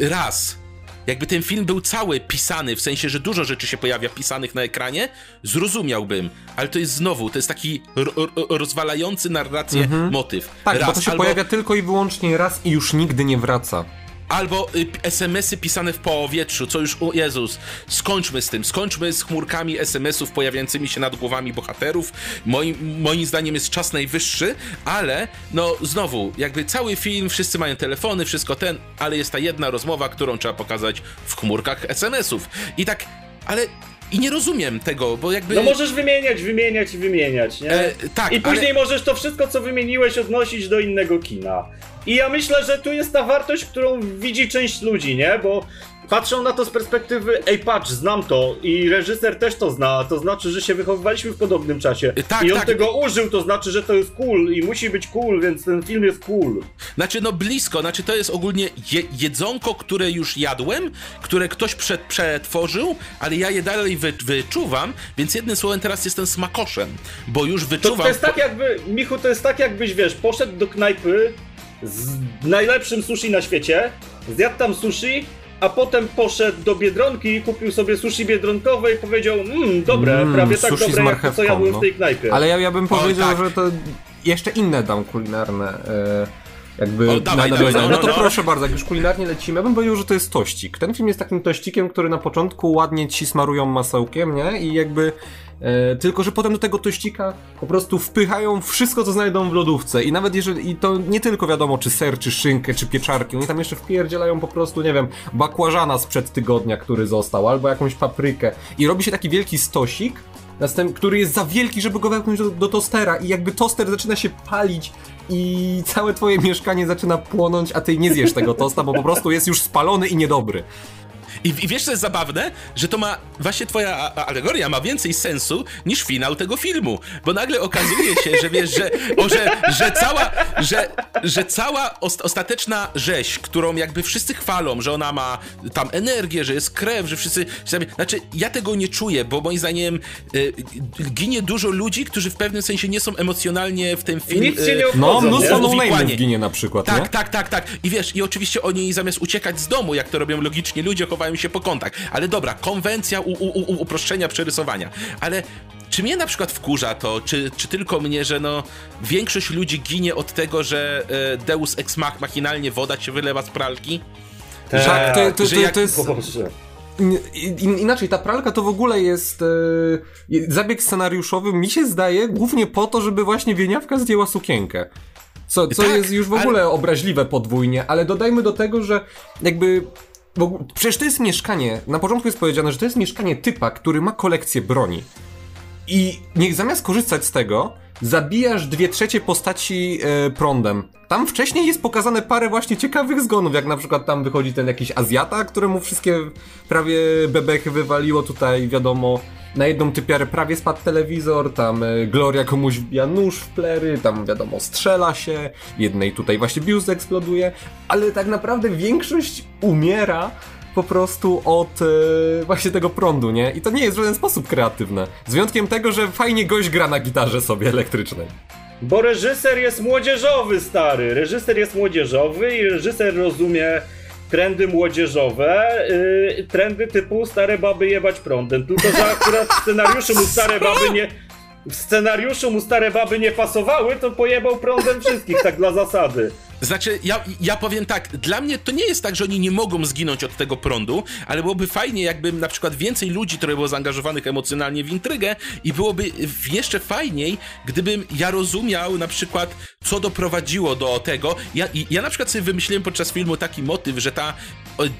raz, jakby ten film był cały pisany, w sensie, że dużo rzeczy się pojawia pisanych na ekranie, zrozumiałbym, ale to jest znowu, to jest taki ro, ro, rozwalający narrację motyw. Tak, raz, bo to się albo... pojawia tylko i wyłącznie raz i już nigdy nie wraca. Albo y, SMS-y pisane w powietrzu, co już, o Jezus, skończmy z tym, skończmy z chmurkami SMS-ów pojawiającymi się nad głowami bohaterów. Moim, moim zdaniem jest czas najwyższy, ale no znowu, jakby cały film, wszyscy mają telefony, wszystko ten, ale jest ta jedna rozmowa, którą trzeba pokazać w chmurkach SMS-ów. I tak, ale i nie rozumiem tego, bo jakby... No możesz wymieniać, wymieniać i wymieniać, nie? E, tak, I później ale- możesz to wszystko, co wymieniłeś, odnosić do innego kina. I ja myślę, że tu jest ta wartość, którą widzi część ludzi, nie? Bo patrzą na to z perspektywy, ej patrz, znam to i reżyser też to zna, to znaczy, że się wychowywaliśmy w podobnym czasie. Tak, I on tak. tego użył, to znaczy, że to jest cool i musi być cool, więc ten film jest cool. Znaczy, no blisko, znaczy to jest ogólnie je, jedzonko, które już jadłem, które ktoś przed, przetworzył, ale ja je dalej wy, wyczuwam, więc jednym słowem teraz jestem smakoszem, bo już To, wyczuwam... to jest tak jakby, Michu, to jest tak jakbyś, wiesz, poszedł do knajpy z najlepszym sushi na świecie, zjadł tam sushi, a potem poszedł do Biedronki i kupił sobie sushi biedronkowe i powiedział, mmm, dobre, Mm, prawie tak dobre jak to, co marchewką, jadłem no. w tej knajpie. Ale ja, ja bym powiedział, tak. że to jeszcze inne dam kulinarne. E, jakby O, dawaj, na dawaj, no, no to no. proszę bardzo, jak już kulinarnie lecimy, ja bym powiedział, że to jest tościk. Ten film jest takim tościkiem, który na początku ładnie ci smarują masełkiem, nie? I jakby E, tylko, że potem do tego tościka po prostu wpychają wszystko, co znajdą w lodówce. I nawet jeżeli, i to nie tylko wiadomo, czy ser, czy szynkę, czy pieczarki, oni tam jeszcze wpierdzielają po prostu, nie wiem, bakłażana sprzed tygodnia, który został, albo jakąś paprykę. I robi się taki wielki stosik, następ, który jest za wielki, żeby go wepchnąć do, do tostera i jakby toster zaczyna się palić i całe twoje mieszkanie zaczyna płonąć, a ty nie zjesz tego tosta, bo po prostu jest już spalony i niedobry. I, I, wiesz, co jest zabawne? Że to ma, właśnie twoja alegoria ma więcej sensu niż finał tego filmu, bo nagle okazuje się, że wiesz, że, o, że, że cała, że, że cała ostateczna rzeź, którą jakby wszyscy chwalą, że ona ma tam energię, że jest krew, że wszyscy, znaczy ja tego nie czuję, bo moim zdaniem y, ginie dużo ludzi, którzy w pewnym sensie nie są emocjonalnie w tym filmie. Nic się nie y, obchodzą, No, mnóstwo nie? no ginie na przykład, Tak, nie? tak, tak, tak. I wiesz, i oczywiście oni zamiast uciekać z domu, jak to robią logicznie ludzie, chowają się po kątach. Ale dobra, konwencja u, u, u, uproszczenia przerysowania. Ale czy mnie na przykład wkurza to, czy, czy tylko mnie, że no większość ludzi ginie od tego, że e, Deus ex mach machinalnie woda się wylewa z pralki? Tak, Że, to, to, że to, jak- to jest... In- Inaczej, ta pralka to w ogóle jest e, zabieg scenariuszowy, mi się zdaje, głównie po to, żeby właśnie Wieniawka zdjęła sukienkę. Co, co Tak, jest już w ale- ogóle obraźliwe podwójnie, ale dodajmy do tego, że jakby... ogóle- Przecież to jest mieszkanie, na początku jest powiedziane, że to jest mieszkanie typa, który ma kolekcję broni. I niech zamiast korzystać z tego, zabijasz dwie trzecie postaci e, prądem. Tam wcześniej jest pokazane parę właśnie ciekawych zgonów, jak na przykład tam wychodzi ten jakiś Azjata, któremu wszystkie prawie bebechy wywaliło tutaj, wiadomo, na jedną typiarę prawie spadł telewizor, tam e, Gloria komuś wbija nóż w plery, tam wiadomo, strzela się, jednej tutaj właśnie biust eksploduje, ale tak naprawdę większość umiera po prostu od e, właśnie tego prądu, nie? I to nie jest w żaden sposób kreatywne. Z wyjątkiem tego, że fajnie gość gra na gitarze sobie elektrycznej. Bo reżyser jest młodzieżowy, stary. Reżyser jest młodzieżowy i reżyser rozumie trendy młodzieżowe, yy, trendy typu stare baby jebać prądem. Tylko, że akurat w scenariuszu mu stare baby nie... W scenariuszu mu stare baby nie pasowały, to pojebał prądem wszystkich, tak dla zasady. Znaczy, ja, ja powiem tak, dla mnie to nie jest tak, że oni nie mogą zginąć od tego prądu, ale byłoby fajnie, jakby na przykład więcej ludzi, które było zaangażowanych emocjonalnie w intrygę i byłoby jeszcze fajniej, gdybym ja rozumiał na przykład, co doprowadziło do tego. Ja, ja na przykład sobie wymyśliłem podczas filmu taki motyw, że ta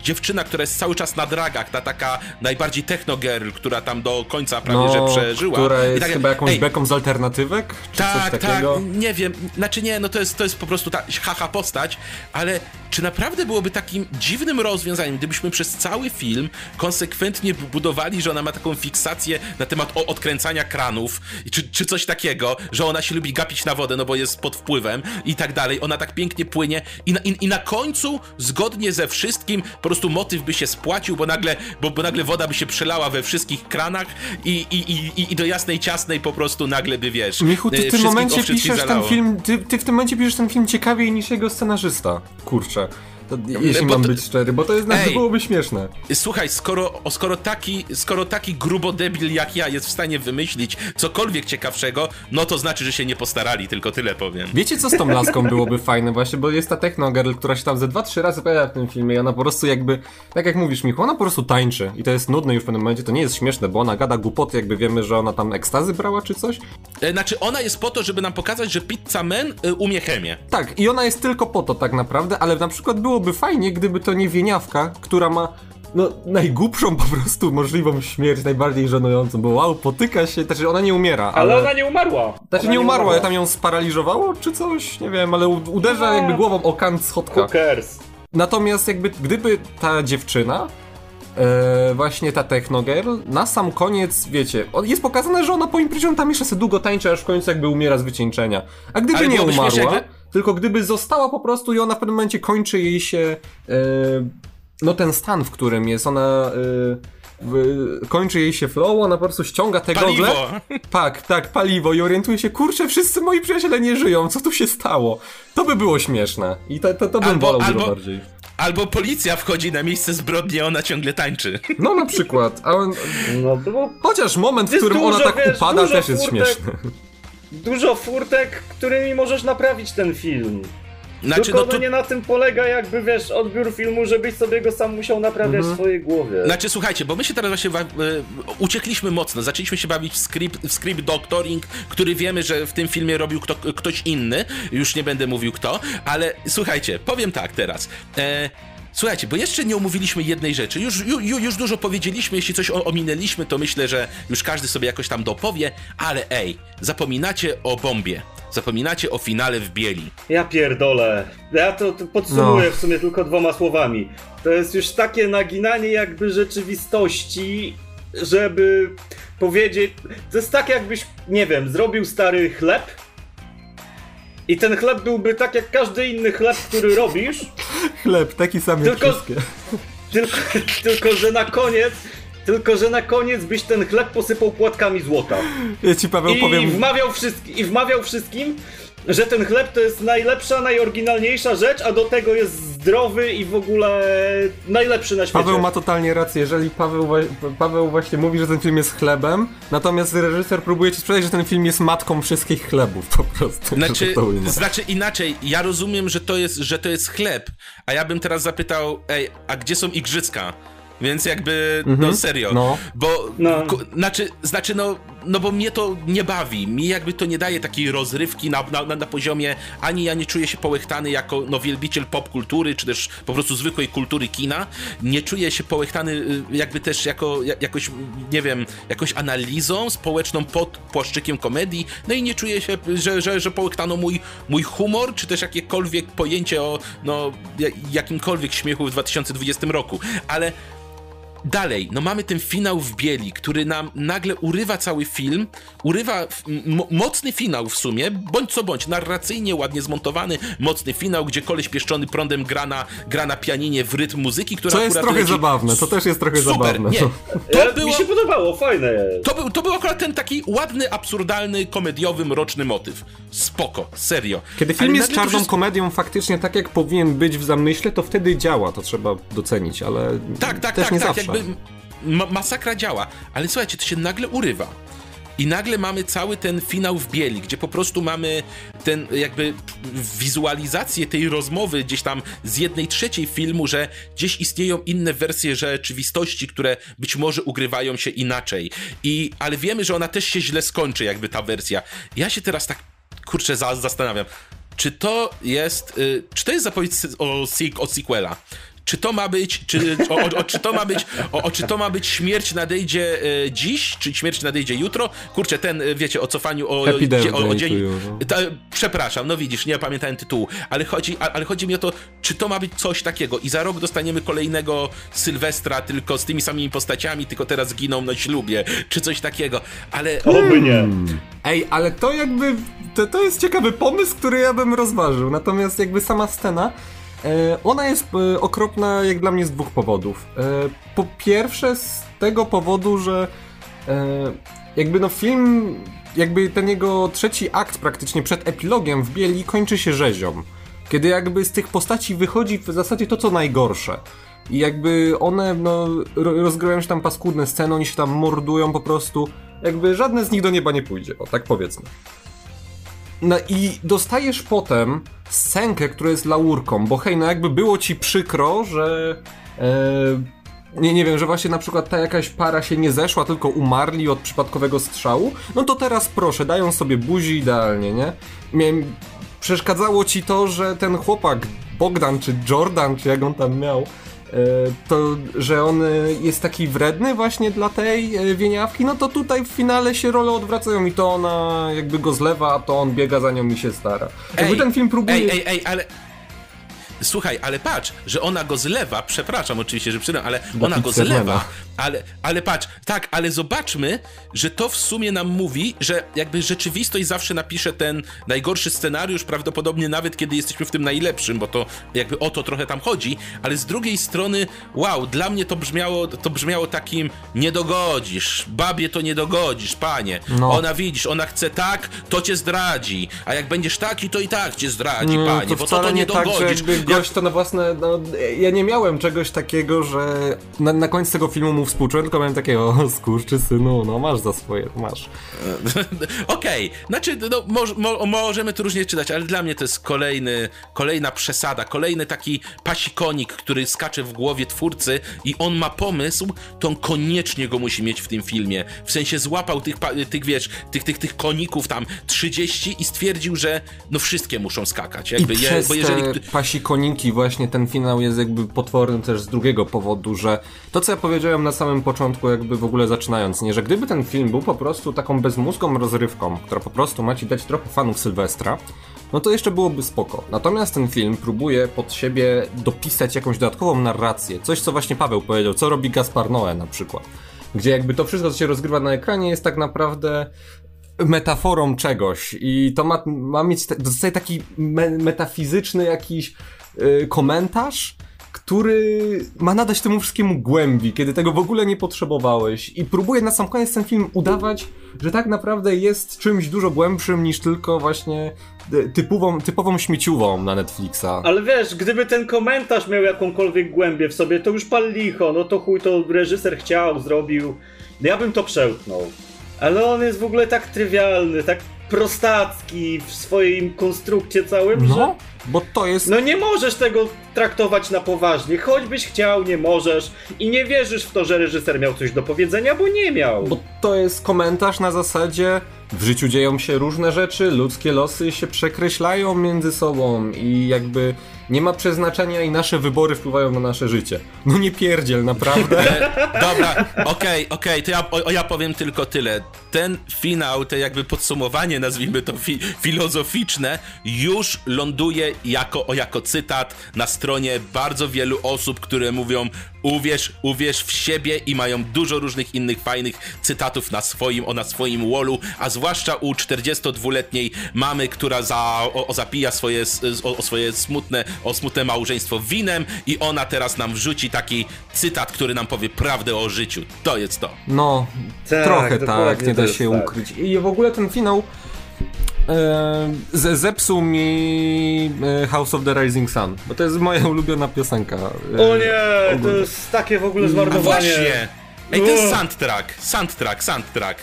dziewczyna, która jest cały czas na dragach, ta taka najbardziej techno girl, która tam do końca prawie że przeżyła. No, która I jest tak- chyba jakąś ej, beką z alternatywek? Czy coś tak, takiego? tak, nie wiem, znaczy nie, no to jest, to jest po prostu ta haha postać, ale czy naprawdę byłoby takim dziwnym rozwiązaniem, gdybyśmy przez cały film konsekwentnie bu- budowali, że ona ma taką fiksację na temat odkręcania kranów, czy, czy coś takiego, że ona się lubi gapić na wodę, no bo jest pod wpływem i tak dalej, ona tak pięknie płynie i na, i, i na końcu, zgodnie ze wszystkim, po prostu motyw by się spłacił, bo nagle, bo, bo nagle woda by się przelała we wszystkich kranach i, i, i, i- do jasnej ciasnej po prostu nagle by, wiesz, Michu, ty y, w tym wszystkich o momencie piszesz ten zalało. film, ty, ty w tym momencie piszesz ten film ciekawiej niż jego scenarzysta. Kurczę. To, jeśli bo mam to- być szczery, bo to jest nawet Ej. byłoby śmieszne. Słuchaj, skoro, o, skoro, taki, skoro taki grubo debil jak ja jest w stanie wymyślić cokolwiek ciekawszego, no to znaczy, że się nie postarali, tylko tyle powiem. Wiecie co z tą laską byłoby fajne właśnie, bo jest ta technogirl, która się tam ze dwa, trzy razy pojawia w tym filmie i ona po prostu jakby, tak jak mówisz Michu, ona po prostu tańczy i to jest nudne już w pewnym momencie, to nie jest śmieszne, bo ona gada głupoty, jakby wiemy, że ona tam ekstazy brała czy coś. E, Znaczy, ona jest po to, żeby nam pokazać, że Pizza Man y, umie chemię. Tak, i ona jest tylko po to tak naprawdę, ale na przykład byłoby fajnie, gdyby to nie Wieniawka, która ma no, najgłupszą po prostu możliwą śmierć, najbardziej żenującą, bo wow, potyka się, znaczy ona nie umiera, ale... Ale ona nie umarła. Znaczy Ona nie umarła, ale tam ją sparaliżowało czy coś, nie wiem, ale uderza jakby głową o kant schodka. Who cares? Natomiast jakby, gdyby ta dziewczyna, e, właśnie ta technogirl, na sam koniec, wiecie, jest pokazane, że ona po imprezie tam jeszcze sobie długo tańczy, aż w końcu jakby umiera z wycieńczenia. A gdyby Ale nie umarła, śmiesznie, jakby- tylko gdyby została po prostu i ona w pewnym momencie kończy jej się, e, no ten stan, w którym jest, ona... E, kończy jej się flow, ona po prostu ściąga te gogle. Paliwo! Tak, tak, paliwo i orientuje się, kurczę, wszyscy moi przyjaciele nie żyją, co tu się stało? To by było śmieszne i to, to, to bym Albo- wolał dużo albo- bardziej. Albo policja wchodzi na miejsce zbrodni, a ona ciągle tańczy. No na przykład, on, No, bo chociaż moment, w którym ona dużo, tak wiesz, upada też jest furtek. śmieszny. Dużo furtek, którymi możesz naprawić ten film. Znaczy, Tylko no tu, nie na tym polega jakby, wiesz, odbiór filmu, żebyś sobie go sam musiał naprawiać Mhm. w swojej głowie. Znaczy, słuchajcie, bo my się teraz właśnie e, uciekliśmy mocno. Zaczęliśmy się bawić w script, w script doctoring, który wiemy, że w tym filmie robił kto, ktoś inny. Już nie będę mówił kto, ale słuchajcie, powiem tak teraz. E, Słuchajcie, bo jeszcze nie omówiliśmy jednej rzeczy. Już, ju, już dużo powiedzieliśmy, jeśli coś ominęliśmy, to myślę, że już każdy sobie jakoś tam dopowie, ale ej, zapominacie o bombie. Zapominacie o finale w bieli. Ja pierdolę. Ja to, to podsumuję no. w sumie tylko dwoma słowami. To jest już takie naginanie jakby rzeczywistości, żeby powiedzieć. To jest tak, jakbyś, nie wiem, zrobił stary chleb. I ten chleb byłby tak jak każdy inny chleb, który robisz. chleb, taki sam jak tylko, tylko, tylko, że na koniec tylko, że na koniec byś ten chleb posypał płatkami złota. Ja ci Paweł I powiem. Wmawiał wszystkim, I wmawiał wszystkim, że ten chleb to jest najlepsza, najoryginalniejsza rzecz, a do tego jest zdrowy i w ogóle najlepszy na świecie. Paweł ma totalnie rację, jeżeli Paweł, Paweł właśnie mówi, że ten film jest chlebem, natomiast reżyser próbuje ci sprzedać, że ten film jest matką wszystkich chlebów po prostu. Znaczy, znaczy inaczej, ja rozumiem, że to, jest, że to jest chleb, a ja bym teraz zapytał, ej, a gdzie są igrzyska? Więc jakby, no mhm. serio, no. bo, no. znaczy, znaczy no, no bo mnie to nie bawi, mi jakby to nie daje takiej rozrywki na, na, na poziomie, ani ja nie czuję się połechtany jako no, wielbiciel popkultury, czy też po prostu zwykłej kultury kina, nie czuję się połechtany y, jakby też jako, jakoś, nie wiem, jakoś analizą społeczną pod płaszczykiem komedii, no i nie czuję się, że, że, że połechtano mój, mój humor, czy też jakiekolwiek pojęcie o, no, jakimkolwiek śmiechu w 2020 roku, ale Dalej, no mamy ten finał w bieli, który nam nagle urywa cały film, urywa mocny finał w sumie, bądź co bądź, narracyjnie ładnie zmontowany, mocny finał, gdzie koleś pieszczony prądem gra na, gra na pianinie w rytm muzyki, która To jest trochę leci... zabawne, to też jest trochę Super, zabawne. Nie, to było... Mi się podobało, fajne To był, to był akurat ten taki ładny, absurdalny, komediowy, mroczny motyw. Spoko, serio. Kiedy film ale jest czarną wszystko... komedią faktycznie tak jak powinien być w zamyśle, to wtedy działa, to trzeba docenić, ale tak, tak, też tak, nie tak, zawsze. Jakby ma masakra działa, ale słuchajcie, to się nagle urywa. I nagle mamy cały ten finał w bieli, gdzie po prostu mamy ten jakby wizualizację tej rozmowy gdzieś tam z jednej trzeciej filmu, że gdzieś istnieją inne wersje rzeczywistości, które być może ugrywają się inaczej. I, ale wiemy, że ona też się źle skończy, jakby ta wersja. Ja się teraz tak kurczę zastanawiam, czy to jest, y, czy to jest zapowiedź o, o sequela? Czy to ma być, czy, o, o, czy to ma być, o, czy to ma być śmierć nadejdzie e, dziś, czy śmierć nadejdzie jutro? Kurczę, ten, e, wiecie, o cofaniu, o, o, o dzień... No. Ta, przepraszam, no widzisz, nie pamiętałem tytułu, ale chodzi, ale chodzi mi o to, czy to ma być coś takiego i za rok dostaniemy kolejnego Sylwestra, tylko z tymi samymi postaciami, tylko teraz giną na ślubie, czy coś takiego, ale... Oby nie. Ej, ale to jakby, to, to jest ciekawy pomysł, który ja bym rozważył, natomiast jakby sama scena ona jest e, okropna jak dla mnie z dwóch powodów. E, po pierwsze z tego powodu, że jakby no film, jakby ten jego trzeci akt praktycznie przed epilogiem w bieli kończy się rzezią. Kiedy jakby z tych postaci wychodzi w zasadzie to co najgorsze. I jakby one no, rozgrywają się tam paskudne sceny, oni się tam mordują po prostu. Jakby żadne z nich do nieba nie pójdzie, o tak powiedzmy. No i dostajesz potem scenkę, która jest laurką, bo hej, no jakby było ci przykro, że... E, nie, nie wiem, że właśnie na przykład ta jakaś para się nie zeszła, tylko umarli od przypadkowego strzału, no to teraz proszę, dają sobie buzi idealnie, nie? Miałem, przeszkadzało ci to, że ten chłopak, Bogdan czy Jordan, czy jak on tam miał, to, że on jest taki wredny właśnie dla tej e, wieniawki, no to tutaj w finale się role odwracają i to ona jakby go zlewa, a to on biega za nią i się stara. Jakby ej, ten film próbuje... Ej, ej, ej, ale... Słuchaj, ale patrz, że ona go zlewa, przepraszam oczywiście, że przydam, ale ona go zlewa, ale, ale patrz, tak, ale zobaczmy, że to w sumie nam mówi, że jakby rzeczywistość zawsze napisze ten najgorszy scenariusz, prawdopodobnie nawet kiedy jesteśmy w tym najlepszym, bo to jakby o to trochę tam chodzi, ale z drugiej strony, wow, dla mnie to brzmiało, to brzmiało takim nie dogodzisz, babie to nie dogodzisz, panie. No. Ona widzisz, ona chce tak, to cię zdradzi, a jak będziesz taki, to i tak cię zdradzi, no, panie, to bo to to nie, dogodzisz. Tak, gość to na własne, no, ja nie miałem czegoś takiego, że na, na końcu tego filmu mu współczułem, tylko miałem takiego, o, skurczy synu, no masz za swoje, masz. Okej, okay. znaczy, no, mo, mo, możemy tu różnie czytać, ale dla mnie to jest kolejny, kolejna przesada, kolejny taki pasikonik, który skacze w głowie twórcy i on ma pomysł, to on koniecznie go musi mieć w tym filmie. W sensie złapał tych, tych wiesz, tych, tych, tych koników tam 30 i stwierdził, że no wszystkie muszą skakać. Jakby, I je, bo jeżeli... pasikoni koniki, właśnie ten finał jest jakby potworny też z drugiego powodu, że to co ja powiedziałem na samym początku, jakby w ogóle zaczynając, nie, że gdyby ten film był po prostu taką bezmózgą rozrywką, która po prostu ma ci dać trochę fanów Sylwestra, no to jeszcze byłoby spoko. Natomiast ten film próbuje pod siebie dopisać jakąś dodatkową narrację, coś co właśnie Paweł powiedział, co robi Gaspar Noé na przykład. Gdzie jakby to wszystko, co się rozgrywa na ekranie, jest tak naprawdę metaforą czegoś i to ma, ma mieć zostaje taki me, metafizyczny jakiś yy, komentarz, który ma nadać temu wszystkiemu głębi, kiedy tego w ogóle nie potrzebowałeś i próbuje na sam koniec ten film udawać, że tak naprawdę jest czymś dużo głębszym niż tylko właśnie y, typową, typową śmieciową na Netflixa. Ale wiesz, gdyby ten komentarz miał jakąkolwiek głębię w sobie, to już pal licho, no to chuj, to reżyser chciał, zrobił, ja bym to przełknął. Ale on jest w ogóle tak trywialny, tak prostacki w swoim konstrukcie całym, no, że... bo to jest... No nie możesz tego traktować na poważnie, choćbyś chciał, nie możesz i nie wierzysz w to, że reżyser miał coś do powiedzenia, bo nie miał. Bo to jest komentarz na zasadzie w życiu dzieją się różne rzeczy, ludzkie losy się przekreślają między sobą i jakby nie ma przeznaczenia i nasze wybory wpływają na nasze życie. No nie pierdziel, naprawdę. Dobra, okej, okay, okej, okay, to ja, o, ja powiem tylko tyle. Ten finał, te jakby podsumowanie, nazwijmy to fi filozoficzne, już ląduje jako, jako cytat na stronie bardzo wielu osób, które mówią uwierz, uwierz w siebie i mają dużo różnych innych fajnych cytatów na swoim, na swoim wallu, a zwłaszcza u 42-letniej mamy, która za, o, o zapija swoje, o, o swoje smutne, o smutne małżeństwo winem i ona teraz nam wrzuci taki cytat, który nam powie prawdę o życiu. To jest to. No, tak, trochę tak, nie da się tak. ukryć. I w ogóle ten finał e, zepsuł mi e, House of the Rising Sun, bo to jest moja ulubiona piosenka. E, o nie, to jest takie w ogóle zmarnowanie. A właśnie! Ej, ten soundtrack, soundtrack, soundtrack.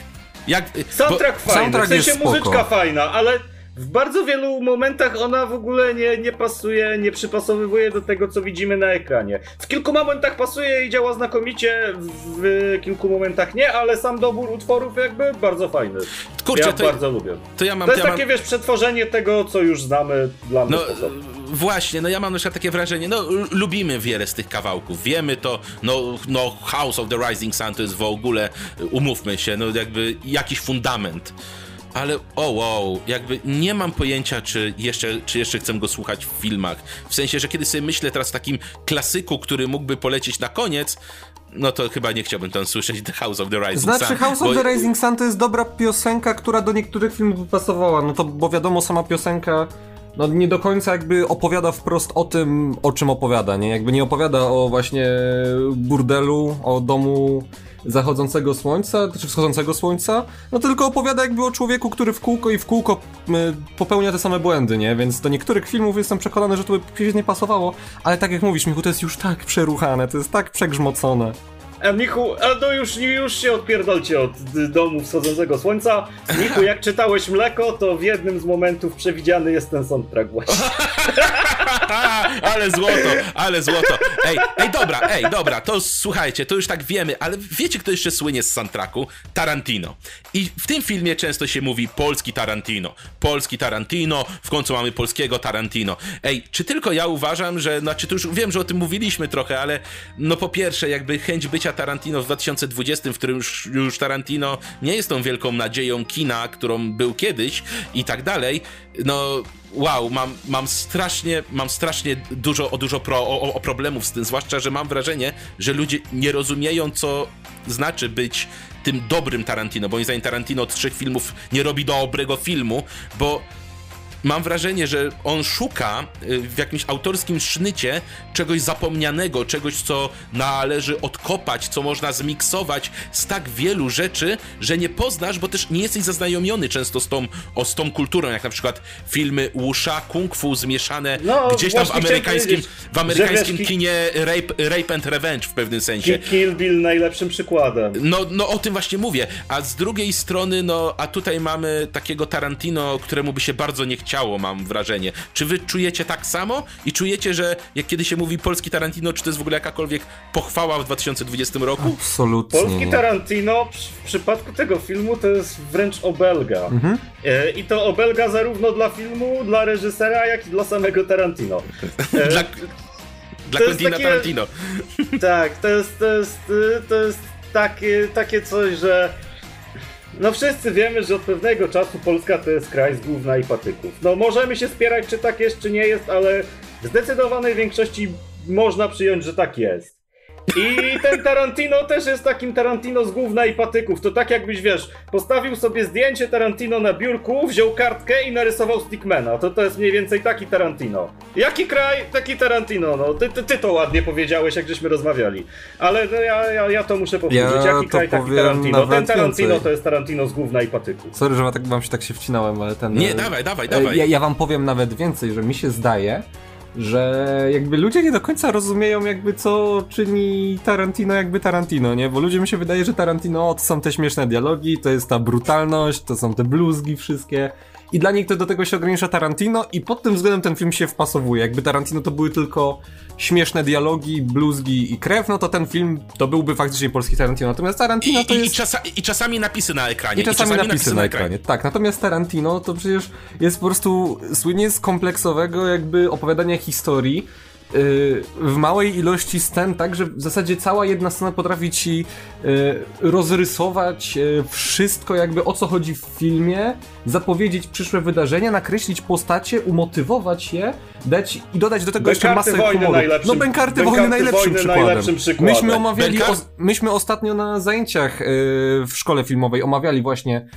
Jak, soundtrack bo, fajny, soundtrack w sensie muzyczka fajna, ale w bardzo wielu momentach ona w ogóle nie, nie pasuje, nie przypasowywuje do tego, co widzimy na ekranie. W kilku momentach pasuje i działa znakomicie, w kilku momentach nie, ale sam dobór utworów jakby bardzo fajny. Kurczę, ja to, bardzo lubię. To, ja mam, to jest ja takie, mam... wiesz, przetworzenie tego, co już znamy dla mnie. No, właśnie, no ja mam na przykład takie wrażenie, no lubimy wiele z tych kawałków, wiemy to, no, no House of the Rising Sun to jest w ogóle, umówmy się, no jakby jakiś fundament ale o wow, jakby nie mam pojęcia, czy jeszcze, czy jeszcze chcę go słuchać w filmach. W sensie, że kiedy sobie myślę teraz o takim klasyku, który mógłby polecieć na koniec, no to chyba nie chciałbym tam słyszeć The House of the Rising znaczy, Sun. Znaczy House bo... of the Rising Sun to jest dobra piosenka, która do niektórych filmów by pasowała, no to bo wiadomo, sama piosenka no nie do końca jakby opowiada wprost o tym, o czym opowiada, nie? Jakby nie opowiada o właśnie burdelu, o domu zachodzącego słońca, czy wschodzącego słońca, no tylko opowiada jakby o człowieku, który w kółko i w kółko popełnia te same błędy, nie? Więc do niektórych filmów jestem przekonany, że to by nie pasowało, ale tak jak mówisz, Michu, to jest już tak przeruchane, to jest tak przegrzmocone. E, Michu, a to już, już się odpierdolcie od domu wschodzącego słońca. Michu, jak czytałeś Mleko, to w jednym z momentów przewidziany jest ten soundtrack właśnie. ale złoto, ale złoto. Ej, ej, dobra, ej, dobra, to słuchajcie, to już tak wiemy, ale wiecie, kto jeszcze słynie z soundtracku? Tarantino. I w tym filmie często się mówi polski Tarantino. Polski Tarantino, w końcu mamy polskiego Tarantino. Ej, czy tylko ja uważam, że, znaczy to już wiem, że o tym mówiliśmy trochę, ale no po pierwsze, jakby chęć bycia Tarantino w 2020, w którym już, już Tarantino nie jest tą wielką nadzieją kina, którą był kiedyś i tak dalej, no wow, mam, mam strasznie, mam strasznie dużo, o dużo pro, o, o problemów z tym, zwłaszcza, że mam wrażenie, że ludzie nie rozumieją, co znaczy być tym dobrym Tarantino, bo moim zdaniem Tarantino od trzech filmów nie robi dobrego filmu, bo mam wrażenie, że on szuka y, w jakimś autorskim sznycie czegoś zapomnianego, czegoś, co należy odkopać, co można zmiksować z tak wielu rzeczy, że nie poznasz, bo też nie jesteś zaznajomiony często z tą, o, z tą kulturą, jak na przykład filmy Wusha, Kung Fu zmieszane no, gdzieś tam w amerykańskim, w amerykańskim kinie rape, rape and Revenge w pewnym sensie. Kill Bill najlepszym przykładem. No, no o tym właśnie mówię, a z drugiej strony, no, a tutaj mamy takiego Tarantino, któremu by się bardzo nie chciało ciało, mam wrażenie. Czy wy czujecie tak samo i czujecie, że jak kiedy się mówi polski Tarantino, czy to jest w ogóle jakakolwiek pochwała w 2020 roku? Absolutnie Polski nie. Tarantino w przypadku tego filmu to jest wręcz obelga. Mhm. E, I to obelga zarówno dla filmu, dla reżysera, jak i dla samego Tarantino. E, Dla, dla to Quentina takie- Tarantino. Tak, to jest, to jest, to jest takie, takie coś, że no wszyscy wiemy, że od pewnego czasu Polska to jest kraj z gówna i patyków. No możemy się spierać, czy tak jest, czy nie jest, ale w zdecydowanej większości można przyjąć, że tak jest. I ten Tarantino też jest takim Tarantino z gówna i patyków. To tak jakbyś, wiesz, postawił sobie zdjęcie Tarantino na biurku, wziął kartkę i narysował Stickmana. To to jest mniej więcej taki Tarantino. Jaki kraj, taki Tarantino. No, ty, ty, ty to ładnie powiedziałeś, jak żeśmy rozmawiali. Ale no, ja, ja, ja to muszę powtórzyć. Ja Jaki kraj, taki Tarantino. Ten Tarantino więcej. to jest Tarantino z gówna i patyków. Sorry, że tak, wam się tak się wcinałem, ale ten... Nie, e, dawaj, dawaj, e, dawaj. Ja, ja wam powiem nawet więcej, że mi się zdaje, że jakby ludzie nie do końca rozumieją jakby co czyni Tarantino jakby Tarantino, nie? Bo ludziom się wydaje, że Tarantino to są te śmieszne dialogi, to jest ta brutalność, to są te bluzgi wszystkie i dla nich to do tego się ogranicza Tarantino i pod tym względem ten film się wpasowuje. Jakby Tarantino to były tylko śmieszne dialogi, bluzgi i krew, no to ten film to byłby faktycznie polski Tarantino. Natomiast Tarantino I, to i, jest... i, czasa, I czasami napisy na ekranie. I czasami, napisy, na ekranie. Tak, natomiast Tarantino to przecież jest po prostu słynie z kompleksowego jakby opowiadania historii w małej ilości scen, tak, że w zasadzie cała jedna scena potrafi ci yy, rozrysować yy, wszystko jakby o co chodzi w filmie, zapowiedzieć przyszłe wydarzenia, nakreślić postacie, umotywować je, dać i dodać do tego jeszcze masę wojny humoru. no Bękarty Bękarty wojny najlepszym wojny przykładem. najlepszym przykładem. Myśmy omawiali, o, myśmy ostatnio na zajęciach w szkole filmowej omawiali właśnie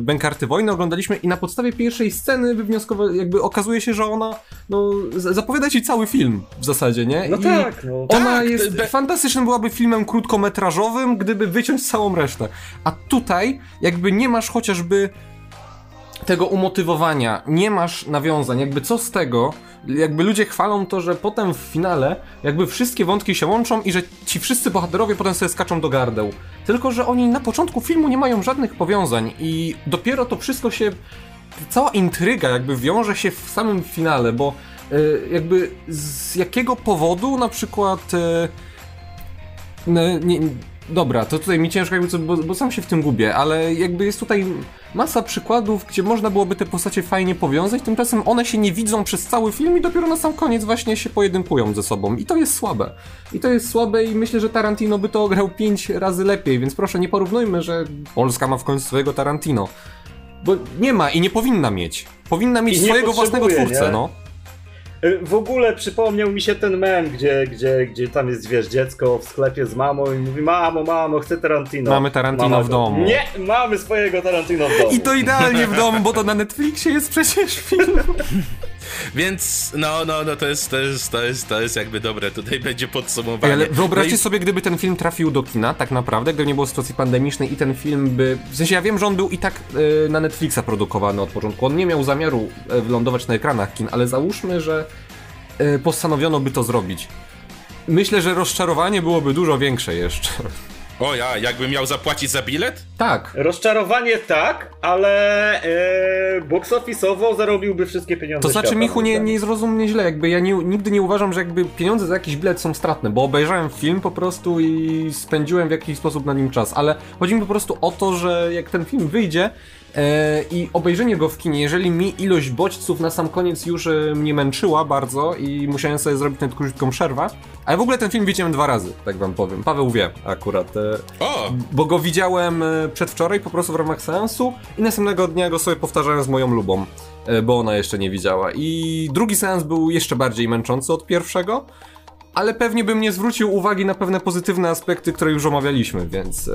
Bękarty Wojny, oglądaliśmy i na podstawie pierwszej sceny wywnioskowa- jakby okazuje się, że ona no, zapowiada ci cały film w zasadzie, nie? No I tak, no. Ona Tak, jest be- fantastycznym byłaby filmem krótkometrażowym, gdyby wyciąć całą resztę. A tutaj jakby nie masz chociażby tego umotywowania, nie masz nawiązań, jakby co z tego, jakby ludzie chwalą to, że potem w finale jakby wszystkie wątki się łączą i że ci wszyscy bohaterowie potem sobie skaczą do gardeł. Tylko, że oni na początku filmu nie mają żadnych powiązań i dopiero to wszystko się, cała intryga jakby wiąże się w samym finale, bo jakby z jakiego powodu na przykład... y, no, nie, dobra, to tutaj mi ciężko jakby co, bo, bo sam się w tym gubię, ale jakby jest tutaj masa przykładów, gdzie można byłoby te postacie fajnie powiązać, tymczasem one się nie widzą przez cały film i dopiero na sam koniec właśnie się pojedynkują ze sobą. I to jest słabe. I to jest słabe i myślę, że Tarantino by to grał pięć razy lepiej, więc proszę nie porównujmy, że Polska ma w końcu swojego Tarantino. Bo nie ma i nie powinna mieć. Powinna mieć I swojego własnego twórcę, nie? no. Y, W ogóle przypomniał mi się ten mem, gdzie, gdzie, gdzie tam jest, wiesz, dziecko w sklepie z mamą i mówi Mamo, mamo, chcę Tarantino. Mamy Tarantino Mama w go, domu. Nie, mamy swojego Tarantino w domu. I to idealnie w domu, bo to na Netflixie jest przecież film. Więc no, no, no to jest, to jest, to jest, to jest jakby dobre, tutaj będzie podsumowanie. ale wyobraźcie no i, sobie, gdyby ten film trafił do kina, tak naprawdę, gdyby nie było sytuacji pandemicznej i ten film by... W sensie ja wiem, że on był i tak e, na Netflixa produkowany od początku. On nie miał zamiaru e, wylądować na ekranach kin, ale załóżmy, że e, postanowiono by to zrobić. Myślę, że rozczarowanie byłoby dużo większe jeszcze. O ja, jakbym miał zapłacić za bilet? Tak. Rozczarowanie tak, ale e, box office'owo zarobiłby wszystkie pieniądze To znaczy, świata, Michu, nie, nie zrozum mnie źle, jakby ja nie, nigdy nie uważam, że jakby pieniądze za jakiś bilet są stratne, bo obejrzałem film po prostu i spędziłem w jakiś sposób na nim czas, ale chodzi mi po prostu o to, że jak ten film wyjdzie i obejrzenie go w kinie, jeżeli mi ilość bodźców na sam koniec już e, mnie męczyła bardzo i musiałem sobie zrobić tę krótką przerwę, ale w ogóle ten film widziałem dwa razy, tak wam powiem. Paweł wie akurat. E, O! bo go widziałem e, przedwczoraj po prostu w ramach seansu i następnego dnia go sobie powtarzałem z moją lubą, e, bo ona jeszcze nie widziała. I drugi seans był jeszcze bardziej męczący od pierwszego, ale pewnie bym nie zwrócił uwagi na pewne pozytywne aspekty, które już omawialiśmy, więc e,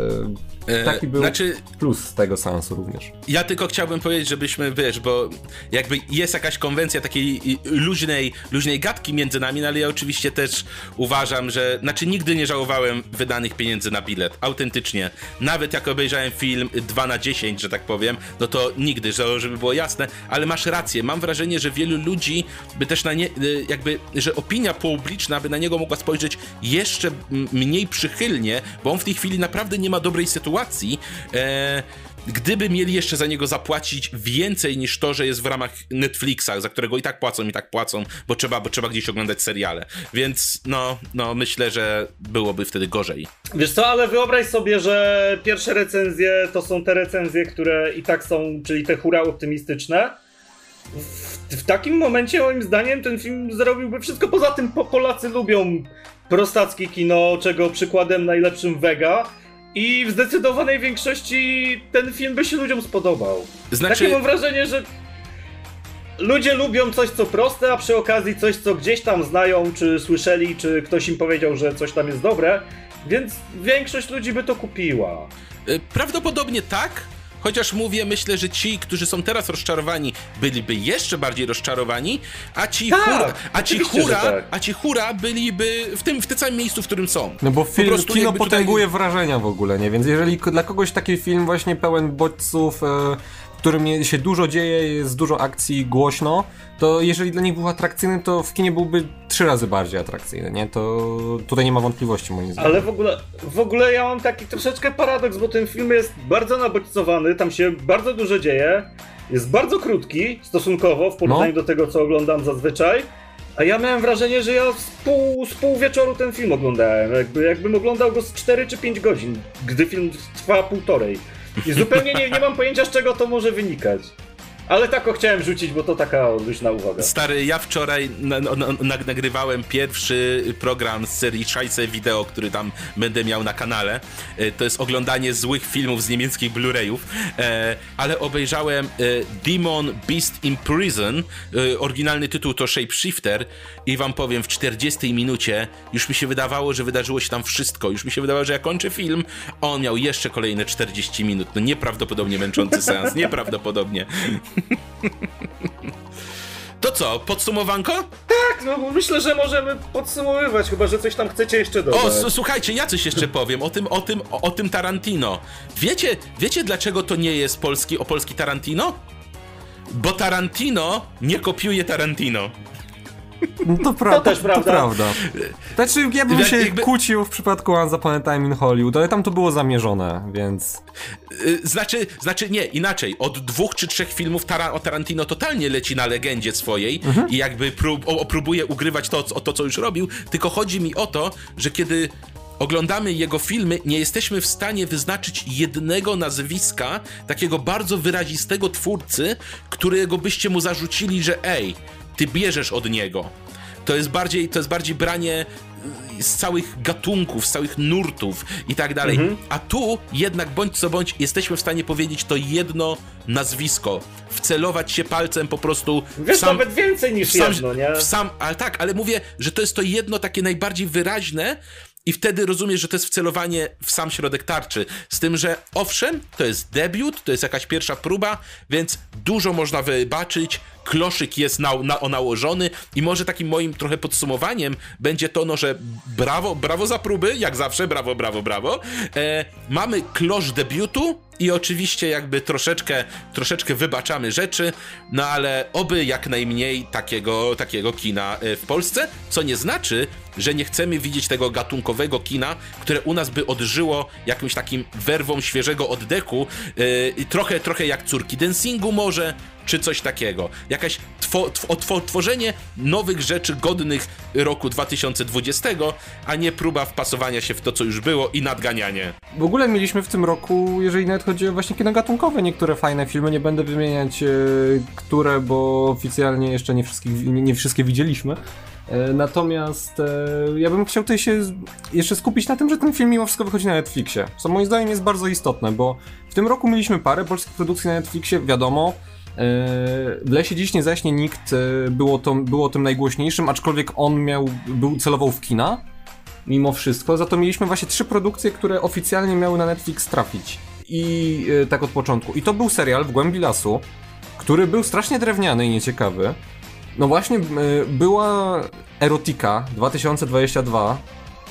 E, taki był Znaczy, plus tego seansu również. Ja tylko chciałbym powiedzieć, żebyśmy, wiesz, bo jakby jest jakaś konwencja takiej luźnej, luźnej gadki między nami, no ale ja oczywiście też uważam, że, znaczy nigdy nie żałowałem wydanych pieniędzy na bilet, autentycznie. Nawet jak obejrzałem film 2 na 10, że tak powiem, no to nigdy, że- żeby było jasne, ale masz rację, mam wrażenie, że wielu ludzi by też na nie, y, jakby, że opinia publiczna by na niego niego mogła spojrzeć jeszcze mniej przychylnie, bo on w tej chwili naprawdę nie ma dobrej sytuacji. E, gdyby mieli jeszcze za niego zapłacić więcej niż to, że jest w ramach Netflixa, za którego i tak płacą, i tak płacą, bo trzeba, bo trzeba gdzieś oglądać seriale. Więc no, no myślę, że byłoby wtedy gorzej. Wiesz co, ale wyobraź sobie, że pierwsze recenzje to są te recenzje, które i tak są, czyli te hura optymistyczne. W, w takim momencie, moim zdaniem, ten film zrobiłby wszystko. Poza tym po, Polacy lubią prostackie kino, czego przykładem najlepszym Vega i w zdecydowanej większości ten film by się ludziom spodobał. Znaczy... Takie mam wrażenie, że ludzie lubią coś, co proste, a przy okazji coś, co gdzieś tam znają, czy słyszeli, czy ktoś im powiedział, że coś tam jest dobre, więc większość ludzi by to kupiła. Y, prawdopodobnie tak, Chociaż mówię, myślę, że ci, którzy są teraz rozczarowani, byliby jeszcze bardziej rozczarowani, a ci tak, hura, a ci hura, tak. a ci hura byliby w tym, w tym samym miejscu, w którym są. No bo film, po kino potęguje tutaj... wrażenia w ogóle, nie? Więc jeżeli dla kogoś taki film właśnie pełen bodźców, e, którym się dużo dzieje, jest dużo akcji, głośno, to jeżeli dla nich był atrakcyjny, to w kinie byłby trzy razy bardziej atrakcyjny, nie? To tutaj nie ma wątpliwości moim zdaniem. Ale w ogóle, w ogóle ja mam taki troszeczkę paradoks, bo ten film jest bardzo nabodźcowany, tam się bardzo dużo dzieje, jest bardzo krótki stosunkowo w porównaniu no. do tego, co oglądam zazwyczaj. A ja miałem wrażenie, że ja z pół, z pół wieczoru ten film oglądałem. Jakby, jakbym oglądał go z 4 czy 5 godzin, gdy film trwa półtorej. I zupełnie nie, nie mam pojęcia, z czego to może wynikać. Ale tak chciałem rzucić, bo to taka luźna uwaga. Stary, ja wczoraj na, na, na, nagrywałem pierwszy program z serii Szajce Wideo, który tam będę miał na kanale. E, to jest oglądanie złych filmów z niemieckich Blu-rayów, e, ale obejrzałem e, Demon Beast in Prison. Oryginalny tytuł to Shapeshifter i wam powiem, w 40 minucie już mi się wydawało, że wydarzyło się tam wszystko. Już mi się wydawało, że ja kończę film, on miał jeszcze kolejne 40 minut. No nieprawdopodobnie męczący seans, nieprawdopodobnie. To co, podsumowanko? Tak, no myślę, że możemy podsumowywać, chyba że coś tam chcecie jeszcze dodać. O, słuchajcie, ja coś jeszcze powiem o tym, o tym, o, o tym Tarantino. Wiecie, wiecie dlaczego to nie jest polski, o polski Tarantino? Bo Tarantino nie kopiuje Tarantino. No to, pra- to też prawda. To prawda. Znaczy, ja bym się jakby... kłócił w przypadku Once Upon a Time in Hollywood, ale tam to było zamierzone, więc... Y, znaczy, znaczy nie, inaczej. Od dwóch czy trzech filmów Tara o Tarantino totalnie leci na legendzie swojej mhm. i jakby prób o, próbuje ugrywać to, o to, co już robił, tylko chodzi mi o to, że kiedy oglądamy jego filmy, nie jesteśmy w stanie wyznaczyć jednego nazwiska, takiego bardzo wyrazistego twórcy, którego byście mu zarzucili, że ej, ty bierzesz od niego. To jest bardziej, to jest bardziej branie y, z całych gatunków, z całych nurtów i tak dalej. Mhm. A tu jednak bądź co bądź jesteśmy w stanie powiedzieć to jedno nazwisko, wcelować się palcem po prostu Wiesz, sam, nawet więcej niż sam, jedno, nie? W sam, ale tak, ale mówię, że to jest to jedno takie najbardziej wyraźne, i wtedy rozumiesz, że to jest wcelowanie w sam środek tarczy. Z tym, że owszem, to jest debiut, to jest jakaś pierwsza próba, więc dużo można wybaczyć, kloszyk jest na, na, nałożony i może takim moim trochę podsumowaniem będzie to, no, że brawo, brawo za próby, jak zawsze, brawo, brawo, brawo. E, mamy klosz debiutu i oczywiście jakby troszeczkę, troszeczkę wybaczamy rzeczy, no ale oby jak najmniej takiego, takiego kina e, w Polsce, co nie znaczy, że nie chcemy widzieć tego gatunkowego kina, które u nas by odżyło jakimś takim werwą świeżego oddechu, yy, trochę, trochę jak córki dancingu może, czy coś takiego. Jakaś two, two, tworzenie nowych rzeczy godnych roku 2020, a nie próba wpasowania się w to, co już było i nadganianie. W ogóle mieliśmy w tym roku, jeżeli nawet chodzi o właśnie kino gatunkowe, niektóre fajne filmy, nie będę wymieniać e, które, bo oficjalnie jeszcze nie, wszystkich, nie wszystkie widzieliśmy. E, natomiast e, ja bym chciał tutaj się jeszcze skupić na tym, że ten film mimo wszystko wychodzi na Netflixie. Co moim zdaniem jest bardzo istotne, bo w tym roku mieliśmy parę polskich produkcji na Netflixie, wiadomo. E, w Lesie Dziś Nie Zaśnie Nikt było, to, było tym najgłośniejszym, aczkolwiek on miał, był celował w kina, mimo wszystko. Za to mieliśmy właśnie trzy produkcje, które oficjalnie miały na Netflix trafić. I tak od początku. I to był serial W Głębi Lasu, który był strasznie drewniany i nieciekawy. No właśnie, była Erotika 2022,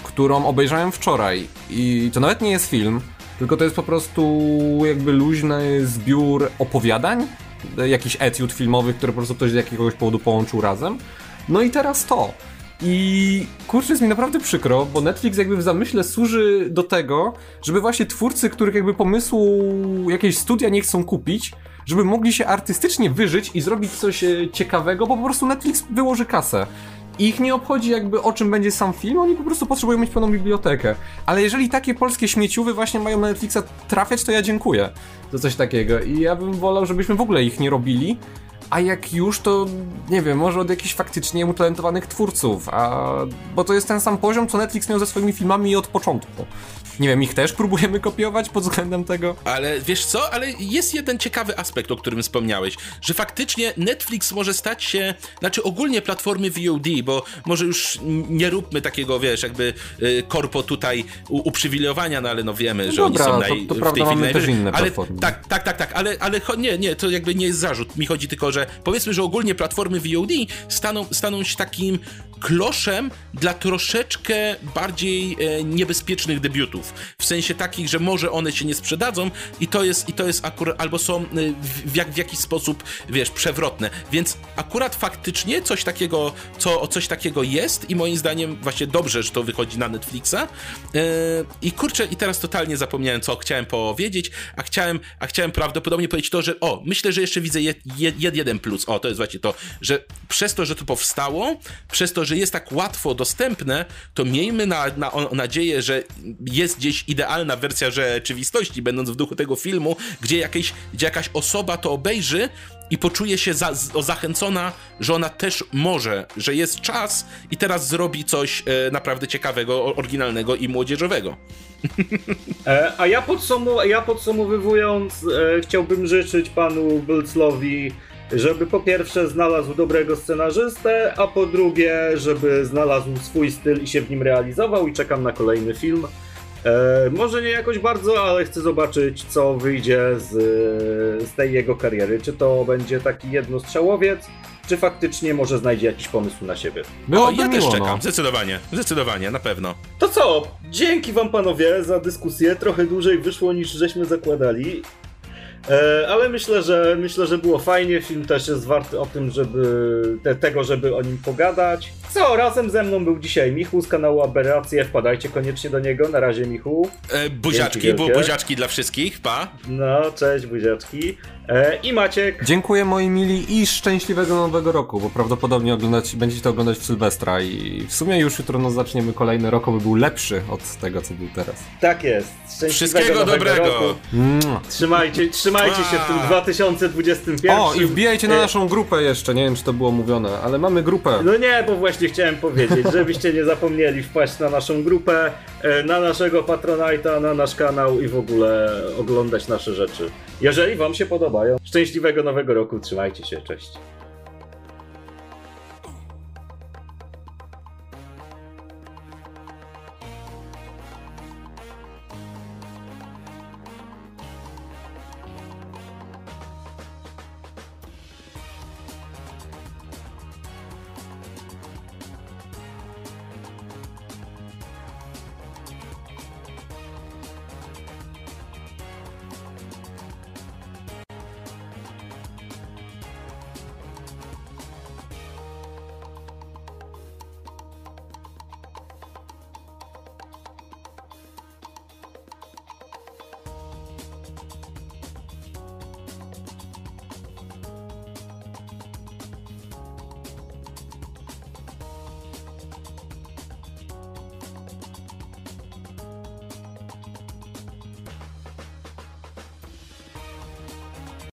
którą obejrzałem wczoraj i to nawet nie jest film, tylko to jest po prostu jakby luźny zbiór opowiadań, jakiś etiud filmowy, który po prostu ktoś z jakiegoś powodu połączył razem. No i teraz to. I kurczę, jest mi naprawdę przykro, bo Netflix jakby w zamyśle służy do tego, żeby właśnie twórcy, których jakby pomysłu jakieś studia nie chcą kupić, żeby mogli się artystycznie wyżyć i zrobić coś e, ciekawego, bo po prostu Netflix wyłoży kasę. I ich nie obchodzi jakby o czym będzie sam film, oni po prostu potrzebują mieć pełną bibliotekę. Ale jeżeli takie polskie śmieciuwy właśnie mają na Netflixa trafiać, to ja dziękuję za coś takiego. I ja bym wolał, żebyśmy w ogóle ich nie robili, a jak już, to nie wiem, może od jakichś faktycznie utalentowanych twórców, a bo to jest ten sam poziom, co Netflix miał ze swoimi filmami od początku. Nie wiem, ich też próbujemy kopiować pod względem tego. Ale wiesz co? Ale jest jeden ciekawy aspekt, o którym wspomniałeś, że faktycznie Netflix może stać się, znaczy ogólnie platformy VOD, bo może już nie róbmy takiego, wiesz, jakby y, korpo tutaj uprzywilejowania, no ale no wiemy, no że dobra, oni są naj, to, to w tej chwili inne ale, platformy. Tak, tak, tak, tak, ale, ale nie, nie, to jakby nie jest zarzut. Mi chodzi tylko, że powiedzmy, że ogólnie platformy VOD staną, staną się takim kloszem dla troszeczkę bardziej e, niebezpiecznych debiutów. W sensie takich, że może one się nie sprzedadzą i to jest, i to jest akurat, albo są e, w, jak, w jakiś sposób, wiesz, przewrotne. Więc akurat faktycznie coś takiego, co, coś takiego jest i moim zdaniem właśnie dobrze, że to wychodzi na Netflixa. E, I kurczę, i teraz totalnie zapomniałem, co chciałem powiedzieć, a chciałem, a chciałem prawdopodobnie powiedzieć to, że o, myślę, że jeszcze widzę jed, jed, jeden plus. O, to jest właśnie to, że przez to, że to powstało, przez to, że jest tak łatwo dostępne, to miejmy na, na, nadzieję, że jest gdzieś idealna wersja rzeczywistości, będąc w duchu tego filmu, gdzie, jakieś, gdzie jakaś osoba to obejrzy i poczuje się za, zachęcona, że ona też może, że jest czas i teraz zrobi coś e, naprawdę ciekawego, oryginalnego i młodzieżowego. E, a ja, podsumu ja podsumowując, e, chciałbym życzyć panu Bylclowi żeby po pierwsze znalazł dobrego scenarzystę, a po drugie, żeby znalazł swój styl i się w nim realizował i czekam na kolejny film. E, może nie jakoś bardzo, ale chcę zobaczyć, co wyjdzie z, z tej jego kariery. Czy to będzie taki jednostrzałowiec, czy faktycznie może znajdzie jakiś pomysł na siebie. No, ja też czekam, no. zdecydowanie, zdecydowanie, na pewno. To co? Dzięki wam panowie za dyskusję. Trochę dłużej wyszło niż żeśmy zakładali. E, ale myślę, że myślę, że było fajnie. Film też jest warty o tym, żeby te, tego, żeby o nim pogadać. Co, razem ze mną był dzisiaj Michu z kanału Aberracje. Wpadajcie koniecznie do niego. Na razie, Michu. E, buziaczki, bu, buziaczki dla wszystkich, pa. No, cześć, buziaczki. E, I Maciek. Dziękuję moi mili i szczęśliwego nowego roku, bo prawdopodobnie oglądać, będziecie to oglądać w Sylwestra i w sumie już jutro no, zaczniemy kolejny rok, by był lepszy od tego, co był teraz. Tak jest. Wszystkiego dobrego. Roku. Trzymajcie, trzymajcie się w tym 2021. O, i wbijajcie na e, naszą grupę jeszcze, nie wiem czy to było mówione, ale mamy grupę. No nie, bo właśnie chciałem powiedzieć, żebyście nie zapomnieli wpaść na naszą grupę, e, na naszego Patronite'a, na nasz kanał i w ogóle oglądać nasze rzeczy. Jeżeli wam się podobają. Szczęśliwego nowego roku, trzymajcie się, cześć.